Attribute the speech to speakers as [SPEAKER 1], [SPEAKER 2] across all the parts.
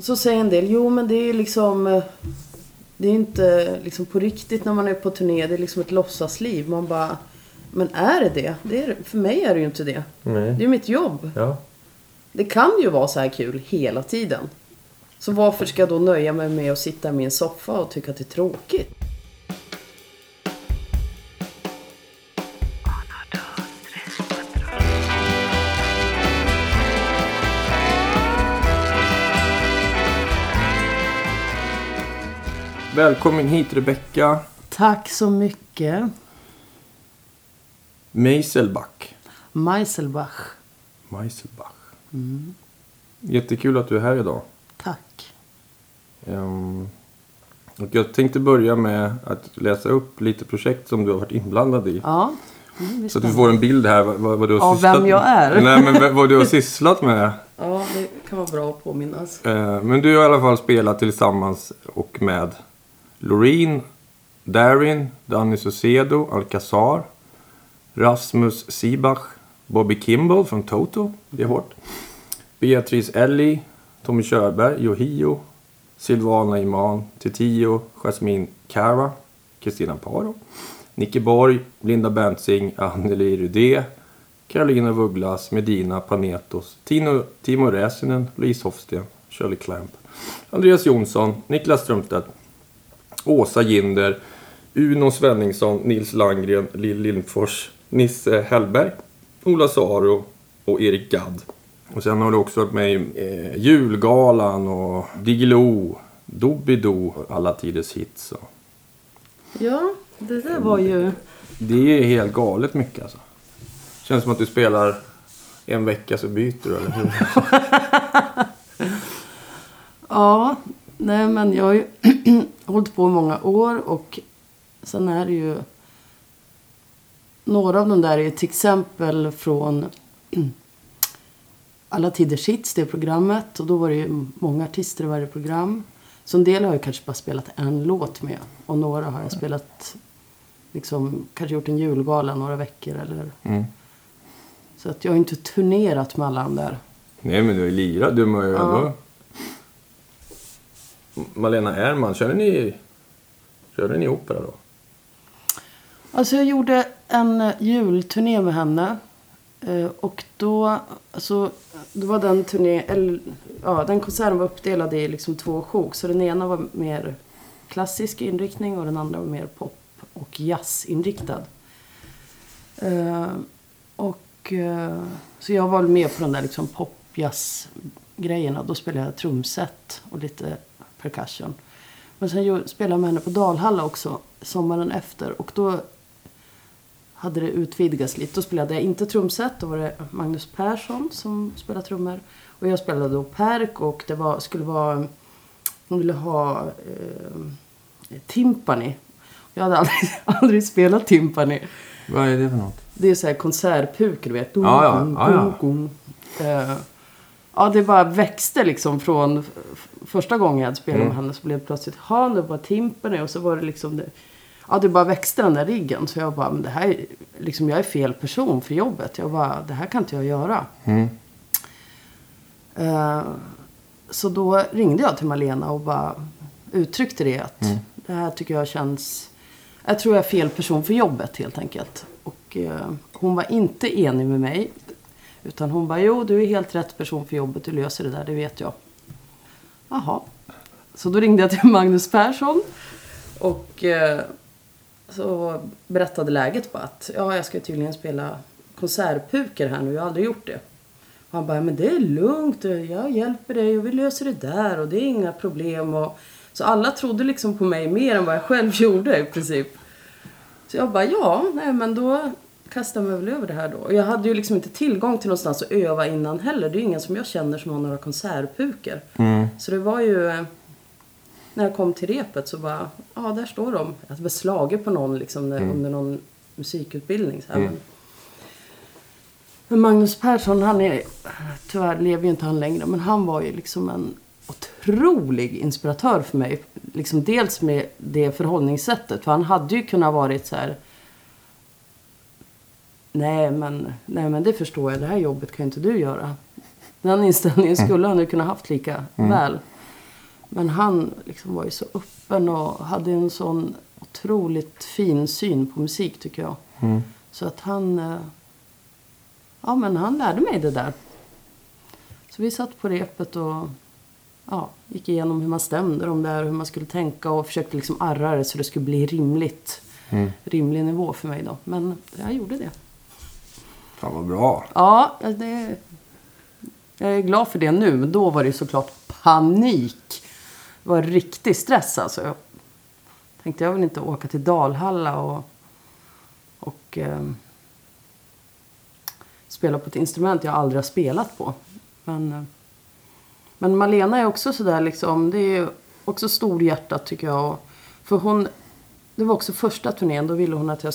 [SPEAKER 1] Så säger en del, jo men det är liksom... eh, Det är inte liksom på riktigt när man är på turné. Det är liksom ett låtsasliv. Man bara... Men är det det? det är, för mig är det ju inte det.
[SPEAKER 2] Nej.
[SPEAKER 1] Det är mitt jobb.
[SPEAKER 2] Ja.
[SPEAKER 1] Det kan ju vara så här kul hela tiden. Så varför ska jag då nöja mig med att sitta i min soffa och tycka att det är tråkigt?
[SPEAKER 2] Välkommen hit Rebecka
[SPEAKER 1] Tack så mycket.
[SPEAKER 2] Meiselback.
[SPEAKER 1] Meiselbach.
[SPEAKER 2] Meiselbach. Jättekul att du är här idag.
[SPEAKER 1] Tack.
[SPEAKER 2] Ehm, och jag tänkte börja med att läsa upp lite projekt som du har varit inblandad i.
[SPEAKER 1] Ja. Mm,
[SPEAKER 2] Så att vi får en bild här vad, vad du har
[SPEAKER 1] Av
[SPEAKER 2] sysslat
[SPEAKER 1] vem jag är.
[SPEAKER 2] Nej, men vad du har sysslat med.
[SPEAKER 1] ja, det kan vara bra att påminnas.
[SPEAKER 2] Eh, Men du har i alla fall spelat tillsammans och med Loreen, Darin, Danny Saucedo, Alcazar, Rasmus Sibach, Bobby Kimball från Toto, det är hårt. Beatrice Ellie, Tommy Körberg, Yohio, Silvana Iman, Titio, Jasmine Cara, Kristina Paro, Nicke Borg, Linda Bentzing, Anneli Rudé, Carolina Vugglas, Medina Panetos, Tino, Timo Räsinen, Louise Hofsten, Shirley Clamp, Andreas Jonsson, Niklas Strömstedt, Åsa Ginder, Uno Svenningsson, Nils Landgren, Lill Lindfors, Nisse Hellberg, Ola Saro och Erik Gadd. Och sen har du också varit med i eh, Julgalan och Diggiloo, Doobidoo, Alla Tiders Hits. Och
[SPEAKER 1] Ja, det där var ju...
[SPEAKER 2] det är helt galet mycket alltså. Känns som att du spelar en vecka så byter du, eller hur?
[SPEAKER 1] Ja, nej men jag har ju hållit på i många år och sen är det ju... Några av de där är till exempel från Alla Tiders Hits, det programmet. Och då var det ju många artister i varje program. Så en del har jag kanske bara spelat en låt med. Och några har jag spelat, liksom, kanske gjort en julgala några veckor eller...
[SPEAKER 2] Mm.
[SPEAKER 1] Så att jag har inte turnerat med alla de där.
[SPEAKER 2] Nej, men du är lirad. Du är ju
[SPEAKER 1] Ja.
[SPEAKER 2] Malena Ernman, körde ni, körde ni opera då?
[SPEAKER 1] Alltså jag gjorde en eh, julturné med henne. Eh, och då, alltså, då var den turné, eller, ja, den konserten var uppdelad i liksom två sjok. Så den ena var mer klassisk inriktning och den andra var mer pop och jazzinriktad. Eh, och, så jag var väl med på den där liksom pop-jazz-grejerna. Då spelade jag trumset och lite percussion. Men sen spelade jag med henne på Dalhalla också sommaren efter. Och då hade det utvidgats lite. Då spelade jag inte trumset. Då var det Magnus Persson som spelade trummor. Och jag spelade då perk och det var, skulle vara... Hon ville ha eh, timpani. Jag hade aldrig, aldrig spelat timpani.
[SPEAKER 2] Vad är det för något?
[SPEAKER 1] Det är så här konsertpuk, du vet. Dum,
[SPEAKER 2] Ja, ja,
[SPEAKER 1] dum,
[SPEAKER 2] ja, ja.
[SPEAKER 1] Ja, det bara växte liksom från första gången jag spelat
[SPEAKER 2] Mm.
[SPEAKER 1] med henne så blev det plötsligt, ha det var timpani och så var det liksom det, Ja, det bara växte den där riggen. Så jag bara, men det här, är- liksom jag är fel person för jobbet. Jag bara, det här kan inte jag göra.
[SPEAKER 2] Mm.
[SPEAKER 1] Eh, så då ringde jag till Malena och bara uttryckte det att
[SPEAKER 2] Mm.
[SPEAKER 1] det här tycker jag känns... Jag tror jag är fel person för jobbet helt enkelt. Och eh, hon var inte enig med mig. Utan hon bara, jo du är helt rätt person för jobbet, du löser det där, det vet jag. Jaha. Så då ringde jag till Magnus Persson. Och eh, så berättade läget bara att ja, jag ska tydligen spela konsertpuker här nu, jag har aldrig gjort det. Och han bara, men det är lugnt, jag hjälper dig och vi löser det där och det är inga problem. Och, så alla trodde liksom på mig mer än vad jag själv gjorde i princip. Så jag bara, ja, nej men då kastar jag mig väl över det här då. Jag hade ju liksom inte tillgång till någonstans att öva innan heller. Det är ju ingen som jag känner som har några konsertpuker.
[SPEAKER 2] Mm.
[SPEAKER 1] Så det var ju, eh, när jag kom till repet så bara, ja där står de. Jag hade slagit på någon liksom när, under någon musikutbildning. Så här, men, men Magnus Persson, han är, tyvärr lever ju inte han längre, men han var ju liksom en otrolig inspiratör för mig. Liksom dels med det förhållningssättet, för han hade ju kunnat varit så här Nej men, nej men det förstår jag, det här jobbet kan inte du göra. Den inställningen skulle han ju kunna haft lika väl. Men han liksom var ju så öppen och hade en sån otroligt fin syn på musik tycker jag.
[SPEAKER 2] Mm.
[SPEAKER 1] Så att han... eh, Ja, men han lärde mig det där. Så vi satt på repet och ja, gick igenom hur man stämde de där, hur man skulle tänka och försökte liksom arra det så det skulle bli rimligt.
[SPEAKER 2] Mm.
[SPEAKER 1] Rimlig nivå för mig då. Men jag gjorde det.
[SPEAKER 2] Fan vad bra.
[SPEAKER 1] Ja, det... Jag är glad för det nu, men då var det såklart panik. Det var riktig stress alltså. Jag tänkte jag vill inte åka till Dalhalla och, och ehm, spela på ett instrument jag aldrig har spelat på. Men, eh, men Malena är också sådär liksom, det är också storhjärtat tycker jag. För hon, det var också första turnén, då ville hon att jag,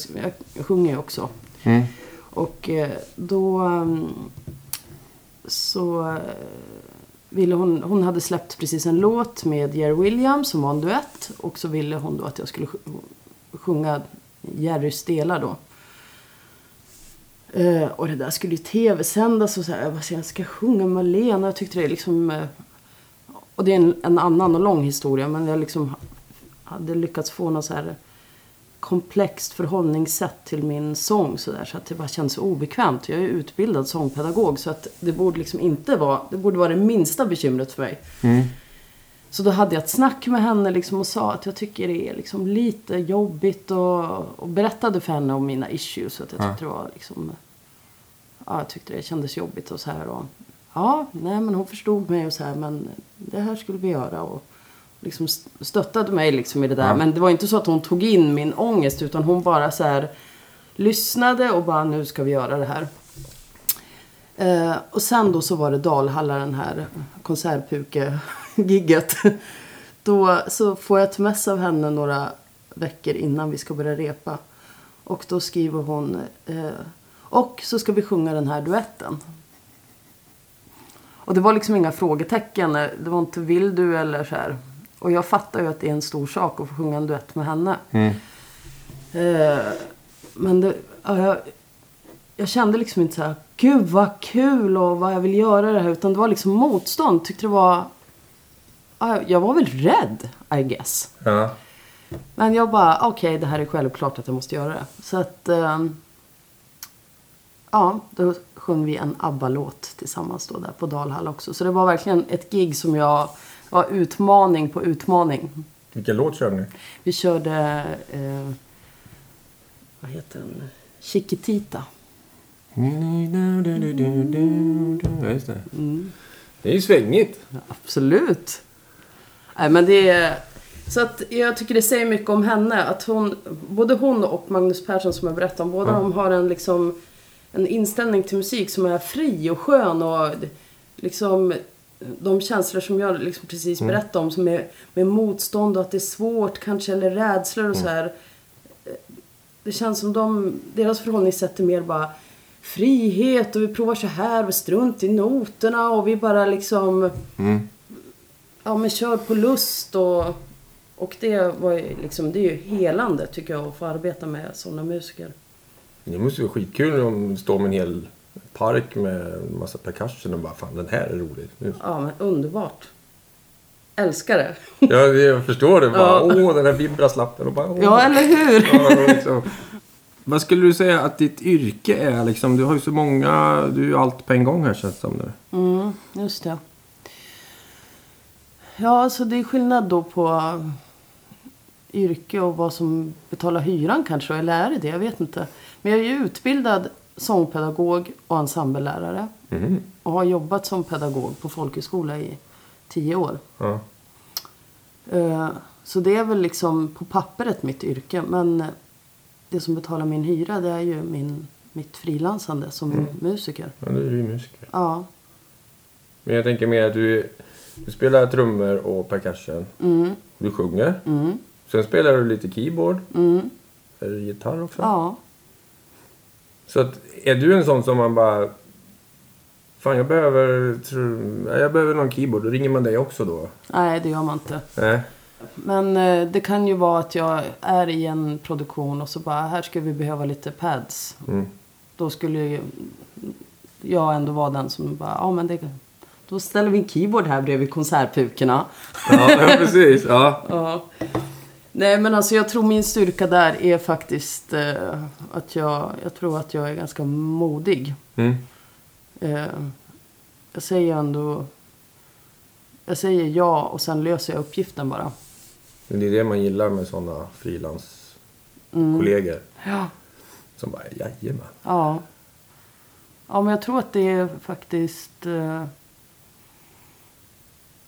[SPEAKER 1] jag sjunger ju också.
[SPEAKER 2] Mm.
[SPEAKER 1] Och eh, då mm, så ville hon, hon hade släppt precis en låt med Jerry Williams som var en duett. Och så ville hon då att jag skulle sjunga Jerrys delar då. Uh, och det där skulle ju tv-sändas och så här. Jag bara, jag ska sjunga Malena. Jag tyckte det liksom... Uh, och det är en, en annan och lång historia. Men jag liksom hade lyckats få någon så här komplext förhållningssätt till min sång så, där, så att det bara känns obekvämt. Jag är utbildad sångpedagog så att det borde liksom inte vara, det borde vara det minsta bekymret för mig.
[SPEAKER 2] Mm.
[SPEAKER 1] Så då hade jag ett snack med henne liksom och sa att jag tycker det är liksom lite jobbigt och, och berättade för henne om mina issues. Så att jag
[SPEAKER 2] Ja.
[SPEAKER 1] tyckte det var liksom, ja jag tyckte det kändes jobbigt och så här. Och, ja, nej men hon förstod mig och så här men det här skulle vi göra. Och, liksom st- stöttade mig liksom i det där.
[SPEAKER 2] Ja.
[SPEAKER 1] Men det var inte så att hon tog in min ångest utan hon bara så här lyssnade och bara nu ska vi göra det här. Eh, och sen då så var det Dalhalla den här konsertpuke-gigget. Då så får jag ett mess av henne några veckor innan vi ska börja repa. Och då skriver hon eh, och så ska vi sjunga den här duetten. Och det var liksom inga frågetecken. Det var inte vill du eller så här. Och jag fattar ju att det är en stor sak att få sjunga en duett med henne.
[SPEAKER 2] Mm.
[SPEAKER 1] Eh, men det, ja, jag, jag kände liksom inte så här, gud vad kul och vad jag vill göra det här. Utan det var liksom motstånd. Tyckte det var, ja, jag var väl rädd, I guess.
[SPEAKER 2] Ja.
[SPEAKER 1] Men jag bara, okej det här är självklart att jag måste göra det. Så att, ehm, ja, då sjöng vi en ABBA-låt tillsammans då där på Dalhalla också. Så det var verkligen ett gig som jag, var utmaning på utmaning.
[SPEAKER 2] Vilken låt körde ni?
[SPEAKER 1] Vi körde, eh, vad heter den? Chiquitita.
[SPEAKER 2] Ja, just det. Det är ju svängigt.
[SPEAKER 1] Ja, absolut. Nej, men det är... Så att jag tycker det säger mycket om henne. Att hon, både hon och Magnus Persson som jag berättade om, båda
[SPEAKER 2] Ja.
[SPEAKER 1] de har en, liksom, en inställning till musik som är fri och skön. Och liksom de känslor som jag liksom precis
[SPEAKER 2] Mm.
[SPEAKER 1] berättade om, som är med motstånd och att det är svårt kanske, eller rädslor och så
[SPEAKER 2] Mm.
[SPEAKER 1] här. Det känns som de, deras förhållningssätt är mer bara frihet och vi provar så här och strunt i noterna och vi bara liksom
[SPEAKER 2] Mm.
[SPEAKER 1] ja, men kör på lust och, och det var ju liksom, det är ju helande tycker jag att få arbeta med sådana musiker.
[SPEAKER 2] Det måste ju vara skitkul om du står med en hel park med en massa percussion och bara fan den här är rolig. Nu-
[SPEAKER 1] Ja, men underbart. Älskar det.
[SPEAKER 2] Ja, jag förstår det. Bara,
[SPEAKER 1] Ja.
[SPEAKER 2] Åh, den här vibraslappen. Och bara, åh.
[SPEAKER 1] Ja, eller hur?
[SPEAKER 2] Ja, liksom. Vad skulle du säga att ditt yrke är? Liksom, du har ju så många, du är ju allt på en gång här känns det som nu.
[SPEAKER 1] Mm, just det. Ja, alltså det är skillnad då på yrke och vad som betalar hyran kanske. Eller är det det? Jag vet inte. Men jag är ju utbildad sångpedagog och ensemblelärare.
[SPEAKER 2] Mm.
[SPEAKER 1] Och har jobbat som pedagog på folkhögskola i tio år.
[SPEAKER 2] Ja.
[SPEAKER 1] Eh, Så det är väl liksom på pappret mitt yrke. Men det som betalar min hyra det är ju min, mitt frilansande som musiker.
[SPEAKER 2] ja, du är ju musiker.
[SPEAKER 1] Ja.
[SPEAKER 2] Men jag tänker mer att du, du spelar trummor och percussion.
[SPEAKER 1] Mm,
[SPEAKER 2] Du sjunger.
[SPEAKER 1] mm,
[SPEAKER 2] Sen spelar du lite keyboard.
[SPEAKER 1] mm.
[SPEAKER 2] Eller gitarr också.
[SPEAKER 1] Ja.
[SPEAKER 2] Så att, är du en sån som man bara... Fan, jag behöver, tr- jag behöver någon keyboard. Då ringer man dig också då?
[SPEAKER 1] Nej, det gör man inte.
[SPEAKER 2] Nej.
[SPEAKER 1] Men eh, det kan ju vara att jag är i en produktion och så bara, här ska vi behöva lite pads.
[SPEAKER 2] Mm.
[SPEAKER 1] Då skulle ju jag ändå vara den som bara, ja men det, då ställer vi en keyboard här bredvid konsertpukorna.
[SPEAKER 2] Ja, ja precis. Ja.
[SPEAKER 1] Ja. Nej men alltså jag tror min styrka där är faktiskt eh, att jag, jag tror att jag är ganska modig.
[SPEAKER 2] Mm.
[SPEAKER 1] Eh, jag säger ändå, jag säger ja och sen löser jag uppgiften bara.
[SPEAKER 2] Men det är det man gillar med sådana frilanskollegor.
[SPEAKER 1] Ja.
[SPEAKER 2] Som bara, jajamän.
[SPEAKER 1] Ja. Ja, men jag tror att det är faktiskt... Eh,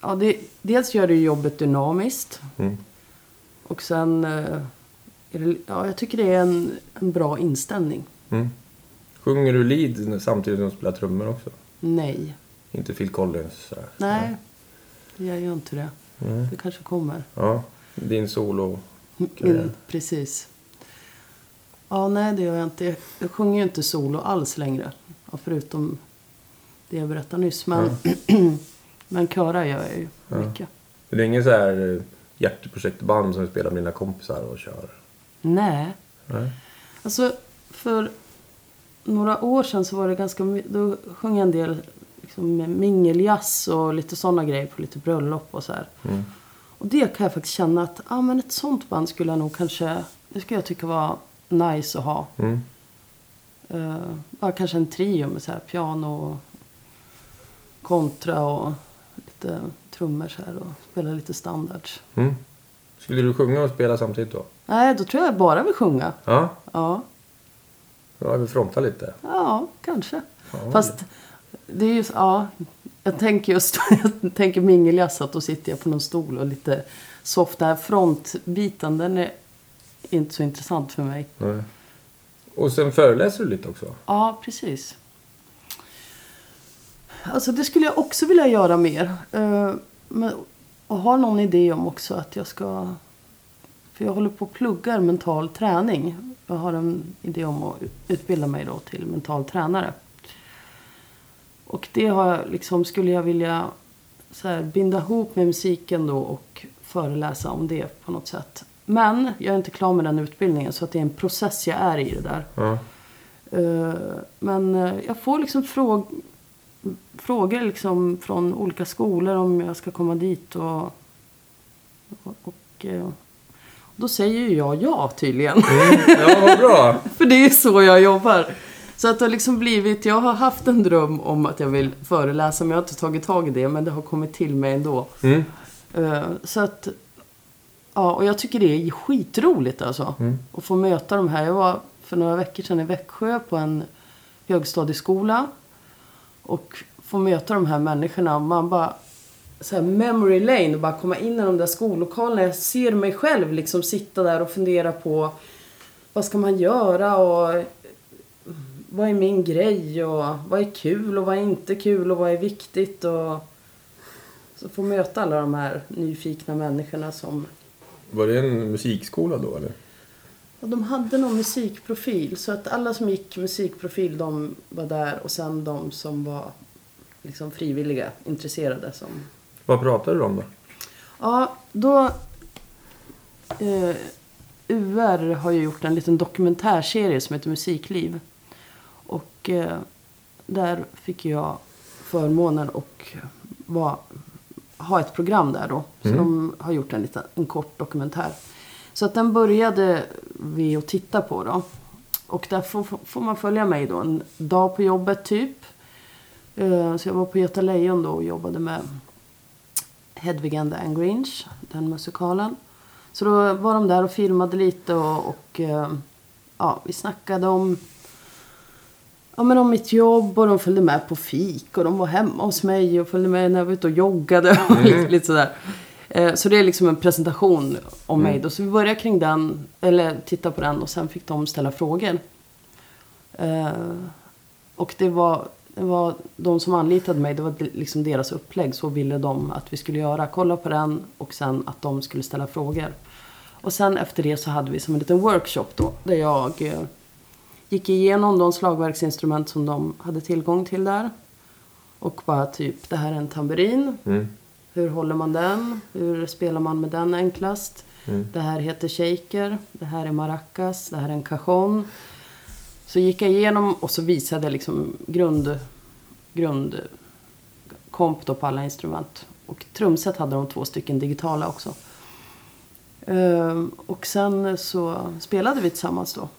[SPEAKER 1] ja, det, dels gör det jobbet dynamiskt.
[SPEAKER 2] Mm.
[SPEAKER 1] Och sen... Eh, det, ja, jag tycker det är en, en bra inställning.
[SPEAKER 2] Mm. Sjunger du lead samtidigt som du spelar trummor också?
[SPEAKER 1] Nej.
[SPEAKER 2] Inte Phil Collins? Så här.
[SPEAKER 1] Nej, jag gör inte det.
[SPEAKER 2] Mm.
[SPEAKER 1] Det kanske kommer.
[SPEAKER 2] Ja, din solo.
[SPEAKER 1] Mm, precis. Ja, nej det gör jag inte. Jag sjunger ju inte solo alls längre. Ja, förutom det jag berättade nyss. Men, men köra gör jag ju
[SPEAKER 2] Ja.
[SPEAKER 1] mycket.
[SPEAKER 2] Det är ingen så här eh, hjärteprojektband som du spelar med dina kompisar och kör?
[SPEAKER 1] Nej.
[SPEAKER 2] Nej.
[SPEAKER 1] Alltså, för några år sedan så var det ganska Då sjöng jag en del liksom, mingeljazz och lite sådana grejer på lite bröllop och så här.
[SPEAKER 2] Mm.
[SPEAKER 1] Och det kan jag faktiskt känna att ah, men ett sånt band skulle jag nog kanske... Det skulle jag tycka var nice att ha.
[SPEAKER 2] Mm.
[SPEAKER 1] Uh, kanske en trio med så här piano och kontra och lite trummor så här och spela lite standards.
[SPEAKER 2] Mm. Skulle du sjunga och spela samtidigt då?
[SPEAKER 1] Nej, då tror jag bara vill sjunga.
[SPEAKER 2] Ja,
[SPEAKER 1] Ja,
[SPEAKER 2] ja vi frontar lite.
[SPEAKER 1] ja kanske.
[SPEAKER 2] Ja,
[SPEAKER 1] Fast det är ju, ja. Jag tänker just, jag tänker mingeljazz att då sitter jag på någon stol och lite soft. Den här frontbiten den är inte så intressant för mig.
[SPEAKER 2] Nej. Och sen föreläser du lite också?
[SPEAKER 1] Ja, precis. Alltså det skulle jag också vilja göra mer. Eh, Men, och har någon idé om också att jag ska... För jag håller på och pluggar mental träning. Jag har en idé om att utbilda mig då till mental tränare. Och det har jag liksom, skulle jag vilja så här, binda ihop med musiken då och föreläsa om det på något sätt. Men jag är inte klar med den utbildningen så att det är en process jag är i det där. Eh, Men eh, jag får liksom fråg frågor liksom från olika skolor om jag ska komma dit. Och, och, och eh, då säger ju jag ja tydligen.
[SPEAKER 2] Mm. Ja, vad bra.
[SPEAKER 1] För det är så jag jobbar. Så att det har liksom blivit, jag har haft en dröm om att jag vill föreläsa men jag har inte tagit tag i det. Men det har kommit till mig ändå.
[SPEAKER 2] Mm.
[SPEAKER 1] Eh, Så att, ja, och jag tycker det är skitroligt alltså.
[SPEAKER 2] Mm.
[SPEAKER 1] Att få möta de här. Jag var för några veckor sedan i Växjö på en högstadieskola. Och få möta de här människorna. Man bara, så här memory lane och bara komma in i de där skollokalerna. Jag ser mig själv liksom sitta där och fundera på vad ska man göra och vad är min grej och vad är kul och vad är inte kul och vad är viktigt och så få möta alla de här nyfikna människorna som
[SPEAKER 2] Var det en musikskola då eller?
[SPEAKER 1] Och de hade någon musikprofil så att alla som gick musikprofil de var där och sen de som var liksom frivilliga, intresserade som
[SPEAKER 2] Vad pratade du om då?
[SPEAKER 1] Ja, då... Eh, UR har ju gjort en liten dokumentärserie som heter Musikliv. Och eh, där fick jag förmånen att vara, ha ett program där då. Så
[SPEAKER 2] Mm.
[SPEAKER 1] de har gjort en, liten, en kort dokumentär. Så att den började vi att titta på då. Och där får, får man följa mig då en dag på jobbet typ. Eh, Så jag var på Göta Lejon då och jobbade med Hedvig and the Angry Inch, den musikalen. Så då var de där och filmade lite och, och eh, ja, vi snackade om, ja, men om mitt jobb och de följde med på fik och de var hemma hos mig och följde med när jag var ute och joggade och lite, lite sådär. Eh, Så det är liksom en presentation om mig då. Så vi började kring den, eller titta på den och sen fick de ställa frågor. Eh, Och det var, det var de som anlitade mig, det var liksom deras upplägg. Så ville de att vi skulle göra. Kolla på den och sen att de skulle ställa frågor. Och sen efter det så hade vi som en liten workshop då. Där jag eh, gick igenom de slagverksinstrument som de hade tillgång till där. Och bara typ, det här är en tamburin.
[SPEAKER 2] Mm.
[SPEAKER 1] Hur håller man den? Hur spelar man med den enklast?
[SPEAKER 2] Mm.
[SPEAKER 1] Det här heter shaker. Det här är maracas. Det här är en cajon. Så gick jag igenom och så visade jag liksom grund, grund komp då på alla instrument. Och trumset hade de två stycken digitala också. Ehm, och sen så spelade vi tillsammans då.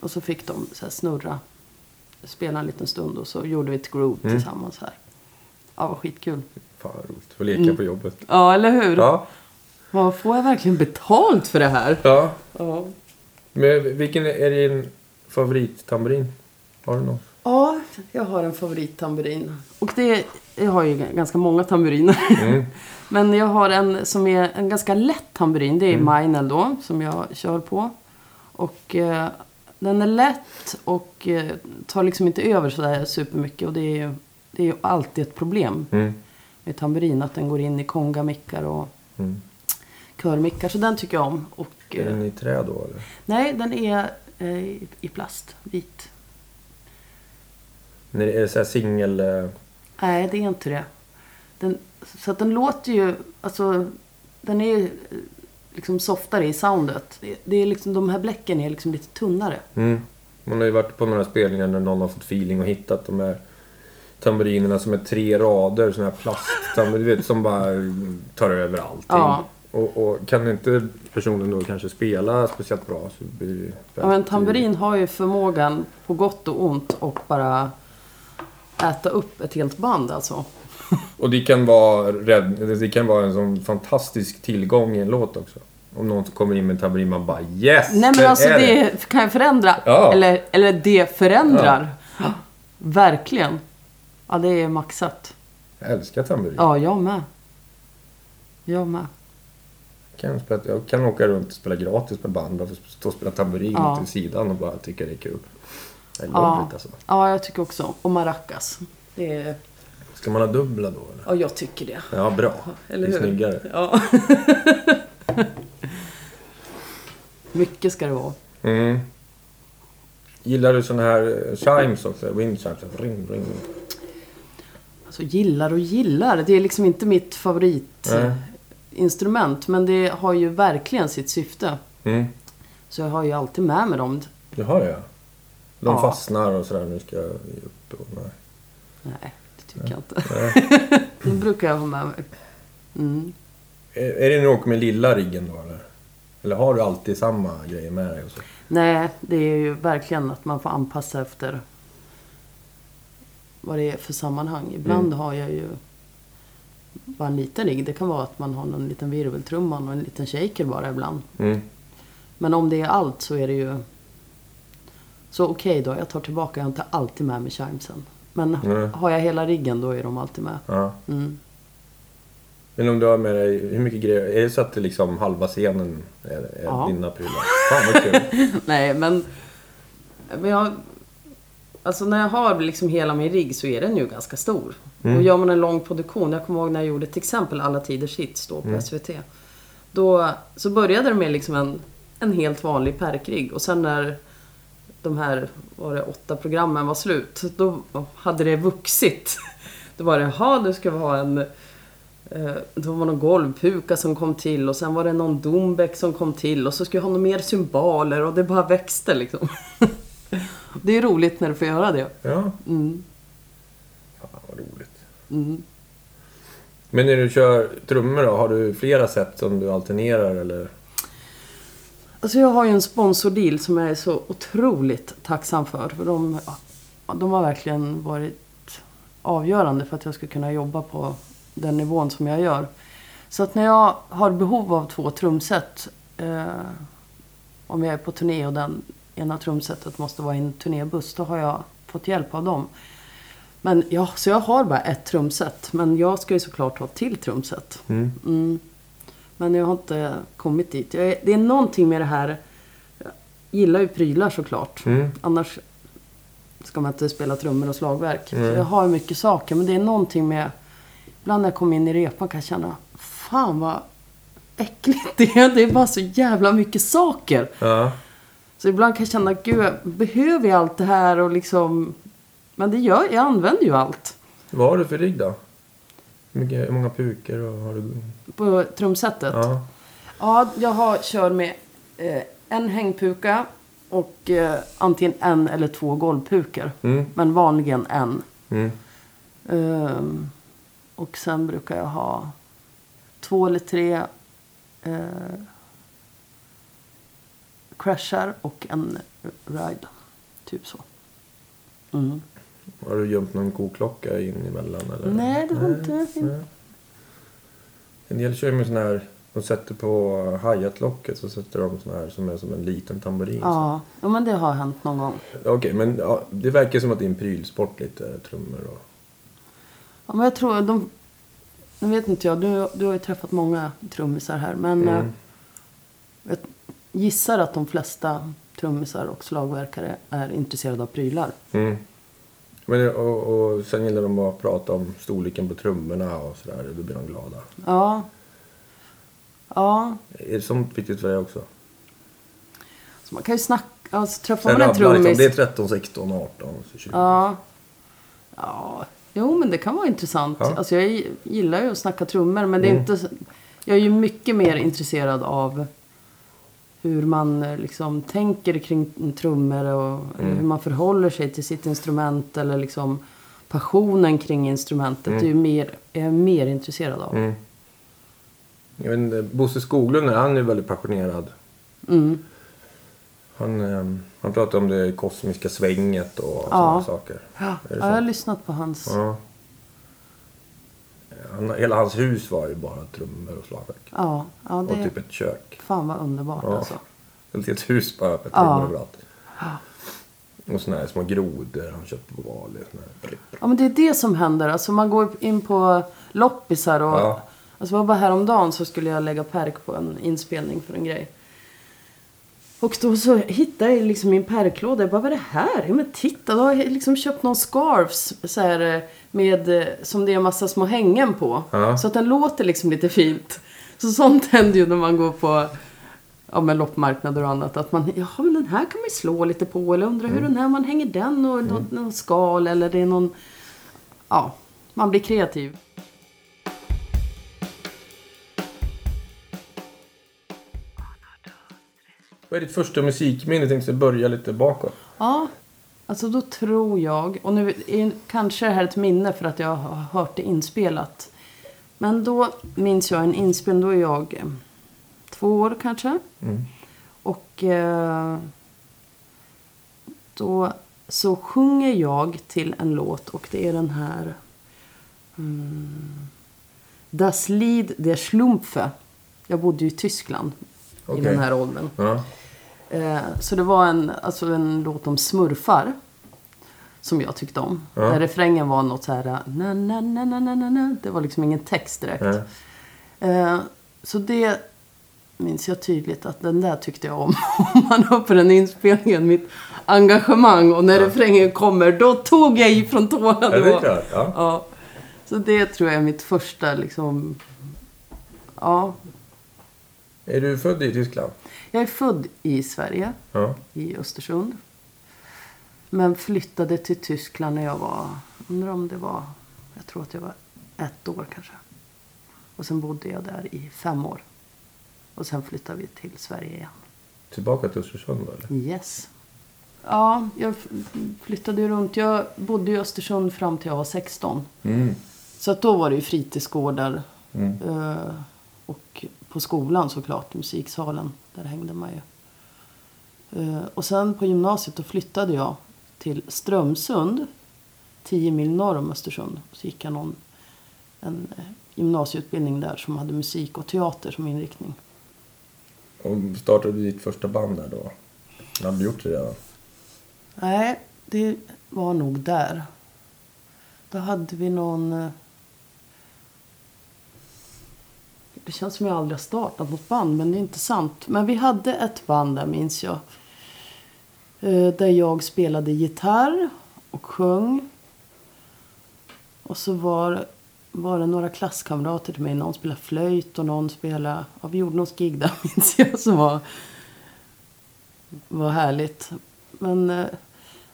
[SPEAKER 1] Och så fick de så snurra, spela en liten stund och så gjorde vi ett groove
[SPEAKER 2] Mm.
[SPEAKER 1] tillsammans här. Ja, vad skitkul.
[SPEAKER 2] Fan vad roligt. Få leka på jobbet.
[SPEAKER 1] Ja, eller hur?
[SPEAKER 2] Ja.
[SPEAKER 1] Vad får jag verkligen betalt för det här?
[SPEAKER 2] ja.
[SPEAKER 1] Ja.
[SPEAKER 2] Men vilken är din favorittamburin? Har du någon?
[SPEAKER 1] Ja, jag har en favorittamburin. Och det, jag har ju ganska många tamburiner.
[SPEAKER 2] Mm.
[SPEAKER 1] Men jag har en som är en ganska lätt tamburin. Det är
[SPEAKER 2] Mm.
[SPEAKER 1] Meinel då, som jag kör på. Och eh, den är lätt och eh, tar liksom inte över sådär supermycket. Och det är det är ju alltid ett problem
[SPEAKER 2] Mm.
[SPEAKER 1] med tamburin. Att den går in i kongamickar och
[SPEAKER 2] Mm.
[SPEAKER 1] körmickar. Så den tycker jag om. Och,
[SPEAKER 2] Är
[SPEAKER 1] eh,
[SPEAKER 2] den i trä då eller?
[SPEAKER 1] nej, den är eh, i- plast, vit.
[SPEAKER 2] Det är så här singel... eh,
[SPEAKER 1] Nej, det är inte det. Den, så att den låter ju, alltså, den är ju eh, liksom softare i soundet. Det, det är liksom, de här bläcken är liksom lite tunnare.
[SPEAKER 2] Mm. Man har ju varit på några spelningar när någon har fått feeling och hittat de här tamburinerna som är tre rader, såna här plasttamburiner, som bara tar över allting.
[SPEAKER 1] Ja.
[SPEAKER 2] Och, och kan inte personen då kanske spela speciellt bra så blir det
[SPEAKER 1] Ja, men tamburin har ju förmågan på gott och ont och bara äta upp ett helt band alltså.
[SPEAKER 2] Och det kan vara, rädd, det kan vara en sån fantastisk tillgång i en låt också. Om någon kommer in med en tamburin, man bara yes!
[SPEAKER 1] Nej men alltså
[SPEAKER 2] är
[SPEAKER 1] det kan ju förändra.
[SPEAKER 2] Ja.
[SPEAKER 1] Eller, eller det förändrar. Verkligen. Ja, det är maxat.
[SPEAKER 2] Jag älskar tamburin.
[SPEAKER 1] Ja, jag med. Jag med.
[SPEAKER 2] Kan spela, jag kan åka runt och spela gratis med band och stå och spela tamburin
[SPEAKER 1] Ja.
[SPEAKER 2] till sidan och bara tycka det är kul. I love
[SPEAKER 1] Ja.
[SPEAKER 2] alltså.
[SPEAKER 1] ja, jag tycker också. Och maracas. Det är...
[SPEAKER 2] Ska man ha dubbla då eller?
[SPEAKER 1] Ja, jag tycker det.
[SPEAKER 2] Ja, bra.
[SPEAKER 1] Eller
[SPEAKER 2] det är snyggare.
[SPEAKER 1] Ja. Mycket ska det vara.
[SPEAKER 2] Mm. Gillar du såna här eh, chimes också? Wind chimes? Ring, ring.
[SPEAKER 1] Alltså gillar och gillar. Det är liksom inte mitt favoritinstrument. Men det har ju verkligen sitt syfte.
[SPEAKER 2] Mm.
[SPEAKER 1] Så jag har ju alltid med mig dem.
[SPEAKER 2] Du har det ja. De
[SPEAKER 1] Ja.
[SPEAKER 2] fastnar och sådär. Nu ska jag ge upp. Och, nej.
[SPEAKER 1] Nej, det tycker jag inte. det brukar jag ha med mig. Mm.
[SPEAKER 2] Är, är det när du åker med lilla riggen då eller? Eller har du alltid samma grejer med dig? Och så?
[SPEAKER 1] Nej, det är ju verkligen att man får anpassa efter vad det är för sammanhang. Ibland
[SPEAKER 2] Mm.
[SPEAKER 1] har jag ju bara en liten rigg. Det kan vara att man har någon liten virveltrumma och en liten shaker bara ibland.
[SPEAKER 2] Mm.
[SPEAKER 1] Men om det är allt så är det ju... Så okej då, jag tar tillbaka. Jag har inte alltid med mig chimesen. Men
[SPEAKER 2] Nej.
[SPEAKER 1] har jag hela riggen då är de alltid med.
[SPEAKER 2] Ja.
[SPEAKER 1] Mm.
[SPEAKER 2] Men om du har med dig, hur mycket grejer? Är det så att det liksom halva scenen är, är
[SPEAKER 1] Ja.
[SPEAKER 2] dina prylar? Fan vad kul.
[SPEAKER 1] Nej, men... men jag, alltså när jag har liksom hela min rigg så är den ju ganska stor.
[SPEAKER 2] Mm.
[SPEAKER 1] Och gör man en lång produktion. Jag kommer ihåg när jag gjorde till exempel Alla Tiders Hits då på
[SPEAKER 2] Mm.
[SPEAKER 1] SVT. Då så började det med liksom en, en helt vanlig perkrigg. Och sen när de här var det, åtta programmen var slut. Då hade det vuxit. Då var det, jaha, nu ska vi ha en... Eh, då var det någon golvpuka som kom till och sen var det någon dombäck som kom till och så ska jag ha några mer symboler och det bara växte liksom. det är roligt när du får göra det.
[SPEAKER 2] Ja,
[SPEAKER 1] Mm,
[SPEAKER 2] fan vad roligt.
[SPEAKER 1] mm.
[SPEAKER 2] Men när du kör trummor då, har du flera sätt som du alternerar eller?
[SPEAKER 1] Alltså jag har ju en sponsordeal som jag är så otroligt tacksam för. för de, de har verkligen varit avgörande för att jag ska kunna jobba på den nivån som jag gör. Så att när jag har behov av två trumset, eh, om jag är på turné och den ena trumsetet måste vara i en turnébuss, då har jag fått hjälp av dem. Men ja, så jag har bara ett trumset, men jag ska ju såklart ha ett till trumset.
[SPEAKER 2] Mm.
[SPEAKER 1] Mm. Men jag har inte kommit dit. Jag det är någonting med det här. Jag gillar ju prylar såklart.
[SPEAKER 2] Mm.
[SPEAKER 1] Annars ska man inte spela trummor och slagverk.
[SPEAKER 2] Mm.
[SPEAKER 1] Jag har ju mycket saker. Men det är någonting med... Ibland när jag kommer in i repan kan jag känna. Fan vad äckligt det är. Det är bara så jävla mycket saker.
[SPEAKER 2] Ja.
[SPEAKER 1] Så ibland kan jag känna. Gud, behöver jag allt det här? Och liksom... Men det gör jag. använder ju allt.
[SPEAKER 2] Vad har du för rigg då? Hur, många pukor och har du?
[SPEAKER 1] På trumsetet.
[SPEAKER 2] Ja.
[SPEAKER 1] Ja, jag har, kör med eh, en hängpuka och eh, antingen en eller två golvpukor.
[SPEAKER 2] Mm.
[SPEAKER 1] Men vanligen en.
[SPEAKER 2] Mm.
[SPEAKER 1] Ehm, och sen brukar jag ha två eller tre eh, crashar och en ride. Typ så. Mm.
[SPEAKER 2] Har du gömt någon koklocka in emellan? Eller?
[SPEAKER 1] Nej, det har inte
[SPEAKER 2] nej. En del kör ju med sån här, de sätter på hi-hat-locket så sätter de sån här som är som en liten tamburin.
[SPEAKER 1] Ja, ja, men det har hänt någon gång.
[SPEAKER 2] Okej, men ja, det verkar som att det är en prylsport lite, trummor och...
[SPEAKER 1] Ja, men jag tror de... Nu vet inte jag, du, du har ju träffat många trummisar här. Men
[SPEAKER 2] Mm.
[SPEAKER 1] eh, jag gissar att de flesta trummisar och slagverkare är intresserade av prylar.
[SPEAKER 2] Mm. Men, och, och sen gillar de att prata om storleken på trummorna och sådär. Då blir de glada.
[SPEAKER 1] Ja. Ja,
[SPEAKER 2] Är sånt viktigt för dig också?
[SPEAKER 1] så man kan ju snacka... Alltså träffar man en
[SPEAKER 2] rabblar liksom,
[SPEAKER 1] trummis...
[SPEAKER 2] det är 13, 16, 18, så 20.
[SPEAKER 1] Ja. Ja. Jo, men det kan vara intressant.
[SPEAKER 2] Ja.
[SPEAKER 1] Alltså jag gillar ju att snacka trummor, men det är
[SPEAKER 2] Mm.
[SPEAKER 1] inte... Jag är ju mycket mer intresserad av hur man eh, liksom tänker kring trummor och
[SPEAKER 2] Mm.
[SPEAKER 1] hur man förhåller sig till sitt instrument eller liksom passionen kring instrumentet.
[SPEAKER 2] Mm.
[SPEAKER 1] Det är ju mer, är jag mer intresserad av.
[SPEAKER 2] Mm. Jag vet inte, Bosse Skoglund, han är väldigt passionerad.
[SPEAKER 1] Mm.
[SPEAKER 2] Han, eh, han pratar om det kosmiska svänget och
[SPEAKER 1] Ja.
[SPEAKER 2] sådana saker.
[SPEAKER 1] Ja, jag har lyssnat på hans...
[SPEAKER 2] Ja. Han, hela hans hus var ju bara trummor och slagverk.
[SPEAKER 1] Ja, ja
[SPEAKER 2] Och
[SPEAKER 1] det...
[SPEAKER 2] typ ett kök.
[SPEAKER 1] Fan vad underbart
[SPEAKER 2] Ja.
[SPEAKER 1] alltså.
[SPEAKER 2] Ett helt hus bara med
[SPEAKER 1] Ja.
[SPEAKER 2] överallt. Och såna här små grodor han köpte på Bali.
[SPEAKER 1] Ja men det är det som händer. Alltså man går in på loppisar och...
[SPEAKER 2] Ja.
[SPEAKER 1] Alltså var bara häromdagen så skulle jag lägga perk på en inspelning för en grej. Och då så hittade jag liksom min perklåda. Jag bara, vad är det här? Ja men titta, då har jag liksom köpt någon scarfs så här, eh, med, eh, som det är en massa små hängen på.
[SPEAKER 2] Ja.
[SPEAKER 1] Så att den låter liksom lite fint. Så sånt händer ju när man går på ja, men loppmarknader och annat. Att man, ja men den här kan man ju slå lite på. Eller undra hur den här, man hänger den och någon, någon skal eller det är någon... Ja, man blir kreativ.
[SPEAKER 2] Vad är ditt första musikminne? Jag tänkte börja lite bakåt.
[SPEAKER 1] Ja, alltså då tror jag, och nu är kanske det här ett minne för att jag har hört det inspelat. Men då minns jag en inspelning, då är jag eh, två år kanske.
[SPEAKER 2] Mm.
[SPEAKER 1] Och eh, då så sjunger jag till en låt och det är den här mm, Das Lied der Schlumpfe. Jag bodde ju i Tyskland i
[SPEAKER 2] Okej.
[SPEAKER 1] den här åldern.
[SPEAKER 2] Ja.
[SPEAKER 1] Eh, så det var en, alltså en låt om smurfar. Som jag tyckte om.
[SPEAKER 2] Ja.
[SPEAKER 1] Där refrängen var något så här... Na, na, na, na, na, na, na. Det var liksom ingen text direkt.
[SPEAKER 2] Nej.
[SPEAKER 1] Eh, så det minns jag tydligt att den där tyckte jag om. Om man hör på den inspelningen, mitt engagemang. Och när refrängen kommer, då tog jag i från tårna.
[SPEAKER 2] Ja,
[SPEAKER 1] Det
[SPEAKER 2] är klart. Ja.
[SPEAKER 1] Ja. Så det tror jag är mitt första liksom... Ja.
[SPEAKER 2] Är du född i Tyskland?
[SPEAKER 1] Jag är född i Sverige.
[SPEAKER 2] Ja.
[SPEAKER 1] i Östersund. Men flyttade till Tyskland när jag var, undrar om det var, jag tror att jag var ett år kanske. Och sen bodde jag där i fem år. Och sen flyttade vi till Sverige igen.
[SPEAKER 2] Tillbaka till Östersund då, eller?
[SPEAKER 1] Yes. Ja, jag flyttade runt. Jag bodde i Östersund fram till jag var 16.
[SPEAKER 2] Mm.
[SPEAKER 1] Så att då var det ju fritidsgårdar.
[SPEAKER 2] Mm.
[SPEAKER 1] eh, Och på skolan såklart, musiksalen. Där hängde man ju. Eh, Och sen på gymnasiet då flyttade jag till Strömsund. 10 mil norr om Östersund. Så gick jag någon, en eh, gymnasieutbildning där som hade musik och teater som inriktning.
[SPEAKER 2] Och startade du ditt första band där då? Hade du gjort det redan?
[SPEAKER 1] Nej, det var nog där. Då hade vi någon... eh, det känns som jag aldrig har startat något band, men det är inte sant. Men vi hade ett band där, minns jag. Eh, där jag spelade gitarr och sjöng. Och så var, var det några klasskamrater till mig. Någon spelade flöjt och någon spelade... Ja, vi gjorde något gig där, minns jag, som var, var härligt. Men eh,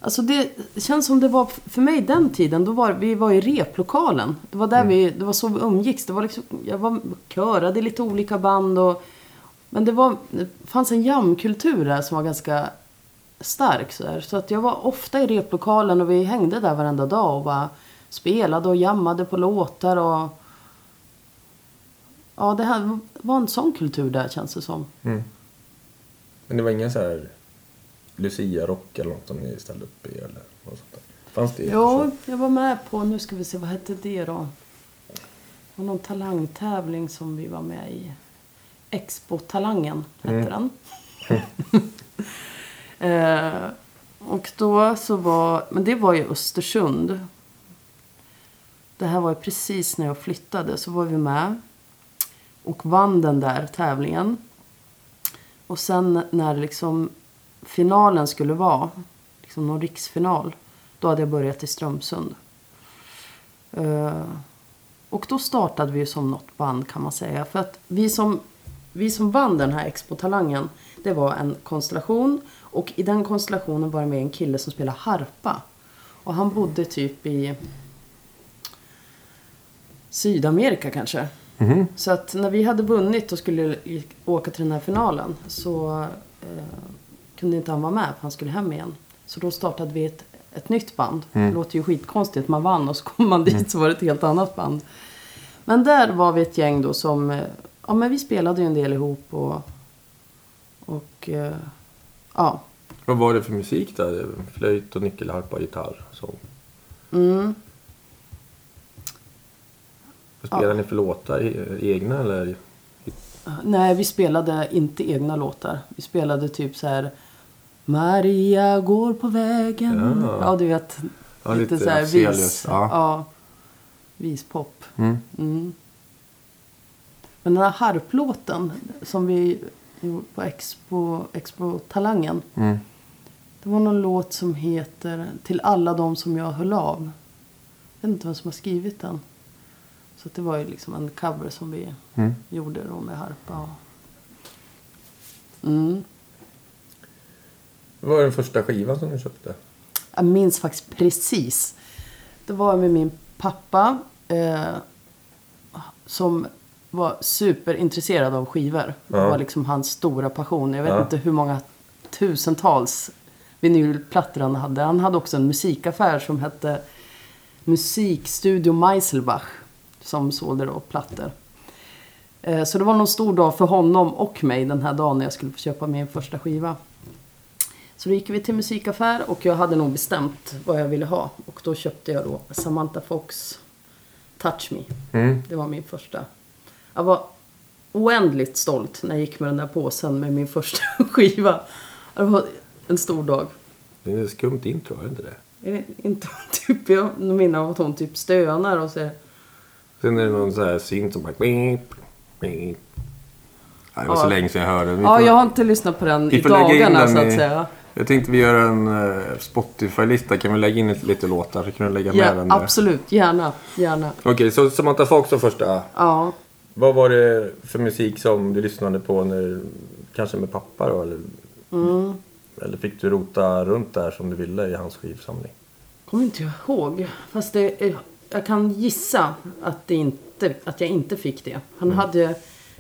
[SPEAKER 1] alltså det känns som det var för mig den tiden. Då var, vi var i replokalen. Det var där vi, det var så vi umgicks. Det var liksom, jag var körade lite olika band. Och, men det, var, det fanns en jamkultur där som var ganska stark. Så, där. så att jag var ofta i replokalen och vi hängde där varenda dag och bara spelade och jammade på låtar och... Ja, det här var en sån kultur där känns det som.
[SPEAKER 2] Mm. Men det var ingen så här Lucia-rock eller något som ni ställde upp i? Eller något sånt där. Fanns det?
[SPEAKER 1] Jo, jag var med på, nu ska vi se, vad hette det då? Det var någon talangtävling som vi var med i. Expo-talangen hette den. eh, och då så var, men det var ju Östersund. Det här var ju precis när jag flyttade så var vi med. Och vann den där tävlingen. Och sen när liksom finalen skulle vara, liksom någon riksfinal. Då hade jag börjat i Strömsund. Eh, och då startade vi som något band kan man säga. För att vi som, vi som vann den här Expo-talangen, det var en konstellation. Och i den konstellationen var det med en kille som spelade harpa. Och han bodde typ i Sydamerika kanske.
[SPEAKER 2] Mhm.
[SPEAKER 1] Så att när vi hade vunnit och skulle åka till den här finalen så eh, kunde inte han vara med för han skulle hem igen. Så då startade vi ett, ett nytt band. Det låter ju skitkonstigt, man vann och så kom man dit så var det ett helt annat band. Men där var vi ett gäng då som, eh, ja men vi spelade ju en del ihop och, och eh, ja.
[SPEAKER 2] Vad var det för musik där? Flöjt och nyckelharpa, gitarr, sång?
[SPEAKER 1] Mm.
[SPEAKER 2] Vad spelar ni för låtar? Egna eller?
[SPEAKER 1] Nej, vi spelade inte egna låtar. Vi spelade typ så här Maria går på vägen.
[SPEAKER 2] Ja.
[SPEAKER 1] Ja, du vet.
[SPEAKER 2] Ja,
[SPEAKER 1] lite,
[SPEAKER 2] lite
[SPEAKER 1] så här
[SPEAKER 2] Afzelius,
[SPEAKER 1] vis.
[SPEAKER 2] ja.
[SPEAKER 1] Ja. Vispop.
[SPEAKER 2] Mm.
[SPEAKER 1] Mm. Men den här harplåten som vi gjorde på Expo, Expo Talangen.
[SPEAKER 2] Mm.
[SPEAKER 1] Det var någon låt som heter Till alla de som jag höll av. Jag vet inte vem som har skrivit den. Så det var ju liksom en cover som vi
[SPEAKER 2] Mm.
[SPEAKER 1] gjorde då med harpa. Och... Mm.
[SPEAKER 2] Vad var den första skivan som du köpte?
[SPEAKER 1] Jag minns faktiskt precis. Det var med min pappa. Eh, som var superintresserad av skivor. Det
[SPEAKER 2] Ja.
[SPEAKER 1] var liksom hans stora passion. Jag vet
[SPEAKER 2] Ja.
[SPEAKER 1] inte hur många tusentals vinylplattor han hade. Han hade också en musikaffär som hette Musikstudio Meiselbach. Som sålde då plattor. Eh, Så det var någon stor dag för honom och mig den här dagen när jag skulle få köpa min första skiva. Så då gick vi till musikaffär och jag hade nog bestämt vad jag ville ha. Och då köpte jag då Samantha Fox Touch Me.
[SPEAKER 2] Mm.
[SPEAKER 1] Det var min första. Jag var oändligt stolt när jag gick med den där påsen med min första skiva. Det var en stor dag.
[SPEAKER 2] Det är ett skumt intro, är det inte det?
[SPEAKER 1] Är det Inte typ, jag minns att hon typ stönar och säger
[SPEAKER 2] Sen är det någon sån här synt som bara... Beep, beep. Ja, det var så
[SPEAKER 1] Ja.
[SPEAKER 2] länge sedan jag hörde den.
[SPEAKER 1] Ja, jag har inte lyssnat på den i dagarna
[SPEAKER 2] den
[SPEAKER 1] så att
[SPEAKER 2] i-
[SPEAKER 1] säga.
[SPEAKER 2] Jag tänkte vi gör en uh, Spotify-lista. Kan vi lägga in lite låtar så kan du lägga med
[SPEAKER 1] Ja,
[SPEAKER 2] den där.
[SPEAKER 1] absolut, gärna, gärna.
[SPEAKER 2] Okej, så Samantha Fox var första.
[SPEAKER 1] Ja.
[SPEAKER 2] Vad var det för musik som du lyssnade på när, kanske med pappa då? Eller,
[SPEAKER 1] Mm.
[SPEAKER 2] eller fick du rota runt där som du ville i hans skivsamling?
[SPEAKER 1] Kommer inte ihåg. Fast det, jag kan gissa att, det inte, att jag inte fick det. Han, hade,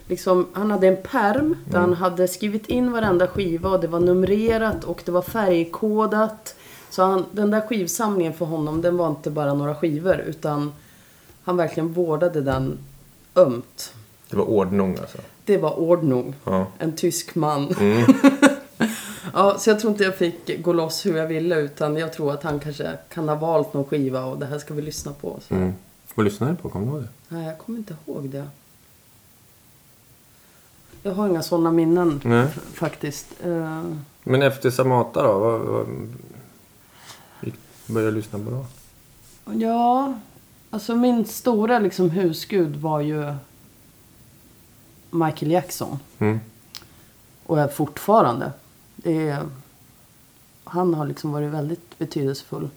[SPEAKER 1] liksom, han hade en perm där han hade skrivit in varenda skiva och det var numrerat och det var färgkodat. Så han, den där skivsamlingen för honom, den var inte bara några skivor utan han verkligen vårdade den ömt.
[SPEAKER 2] Det var ordnung alltså?
[SPEAKER 1] Det var ordnung.
[SPEAKER 2] Ja.
[SPEAKER 1] En tysk man. ja, så jag tror inte jag fick gå loss hur jag ville utan jag tror att han kanske kan ha valt någon skiva och det här ska vi lyssna på.
[SPEAKER 2] Mm. Vad lyssnade du på? Kommer du ihåg det?
[SPEAKER 1] Nej, jag kommer inte ihåg det. Jag har inga sådana minnen
[SPEAKER 2] Nej.
[SPEAKER 1] faktiskt. Eh,
[SPEAKER 2] Men efter Samata då? Vad, vad, började du lyssna på då?
[SPEAKER 1] ja, alltså min stora liksom husgud var ju Michael Jackson.
[SPEAKER 2] Mm.
[SPEAKER 1] Och är fortfarande. Det är, han har liksom varit väldigt betydelsefull.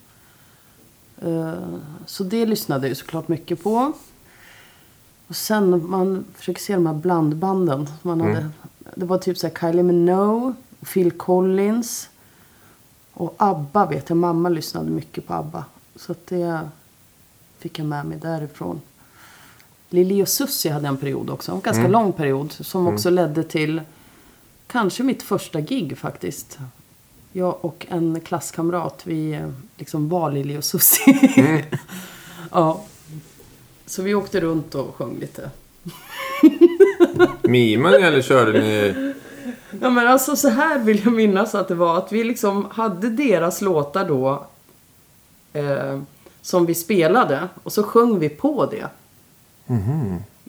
[SPEAKER 1] Eh, Så det lyssnade jag såklart mycket på. Och sen man försöker se de här blandbanden. Man
[SPEAKER 2] Mm.
[SPEAKER 1] hade, det var typ så här Kylie Minogue, Phil Collins och ABBA vet jag. Mamma lyssnade mycket på ABBA. Så att det fick jag med mig därifrån. Lili och Susie hade en period också. En ganska
[SPEAKER 2] Mm.
[SPEAKER 1] lång period. Som också ledde till kanske mitt första gig faktiskt. Jag och en klasskamrat, vi eh, liksom var Lili och Susie. Ja. Så vi åkte runt och sjöng lite.
[SPEAKER 2] Mimade ni eller körde ni?
[SPEAKER 1] Ja men alltså så här vill jag minnas att det var. Att vi liksom hade deras låtar då. Eh, som vi spelade. Och så sjöng vi på det.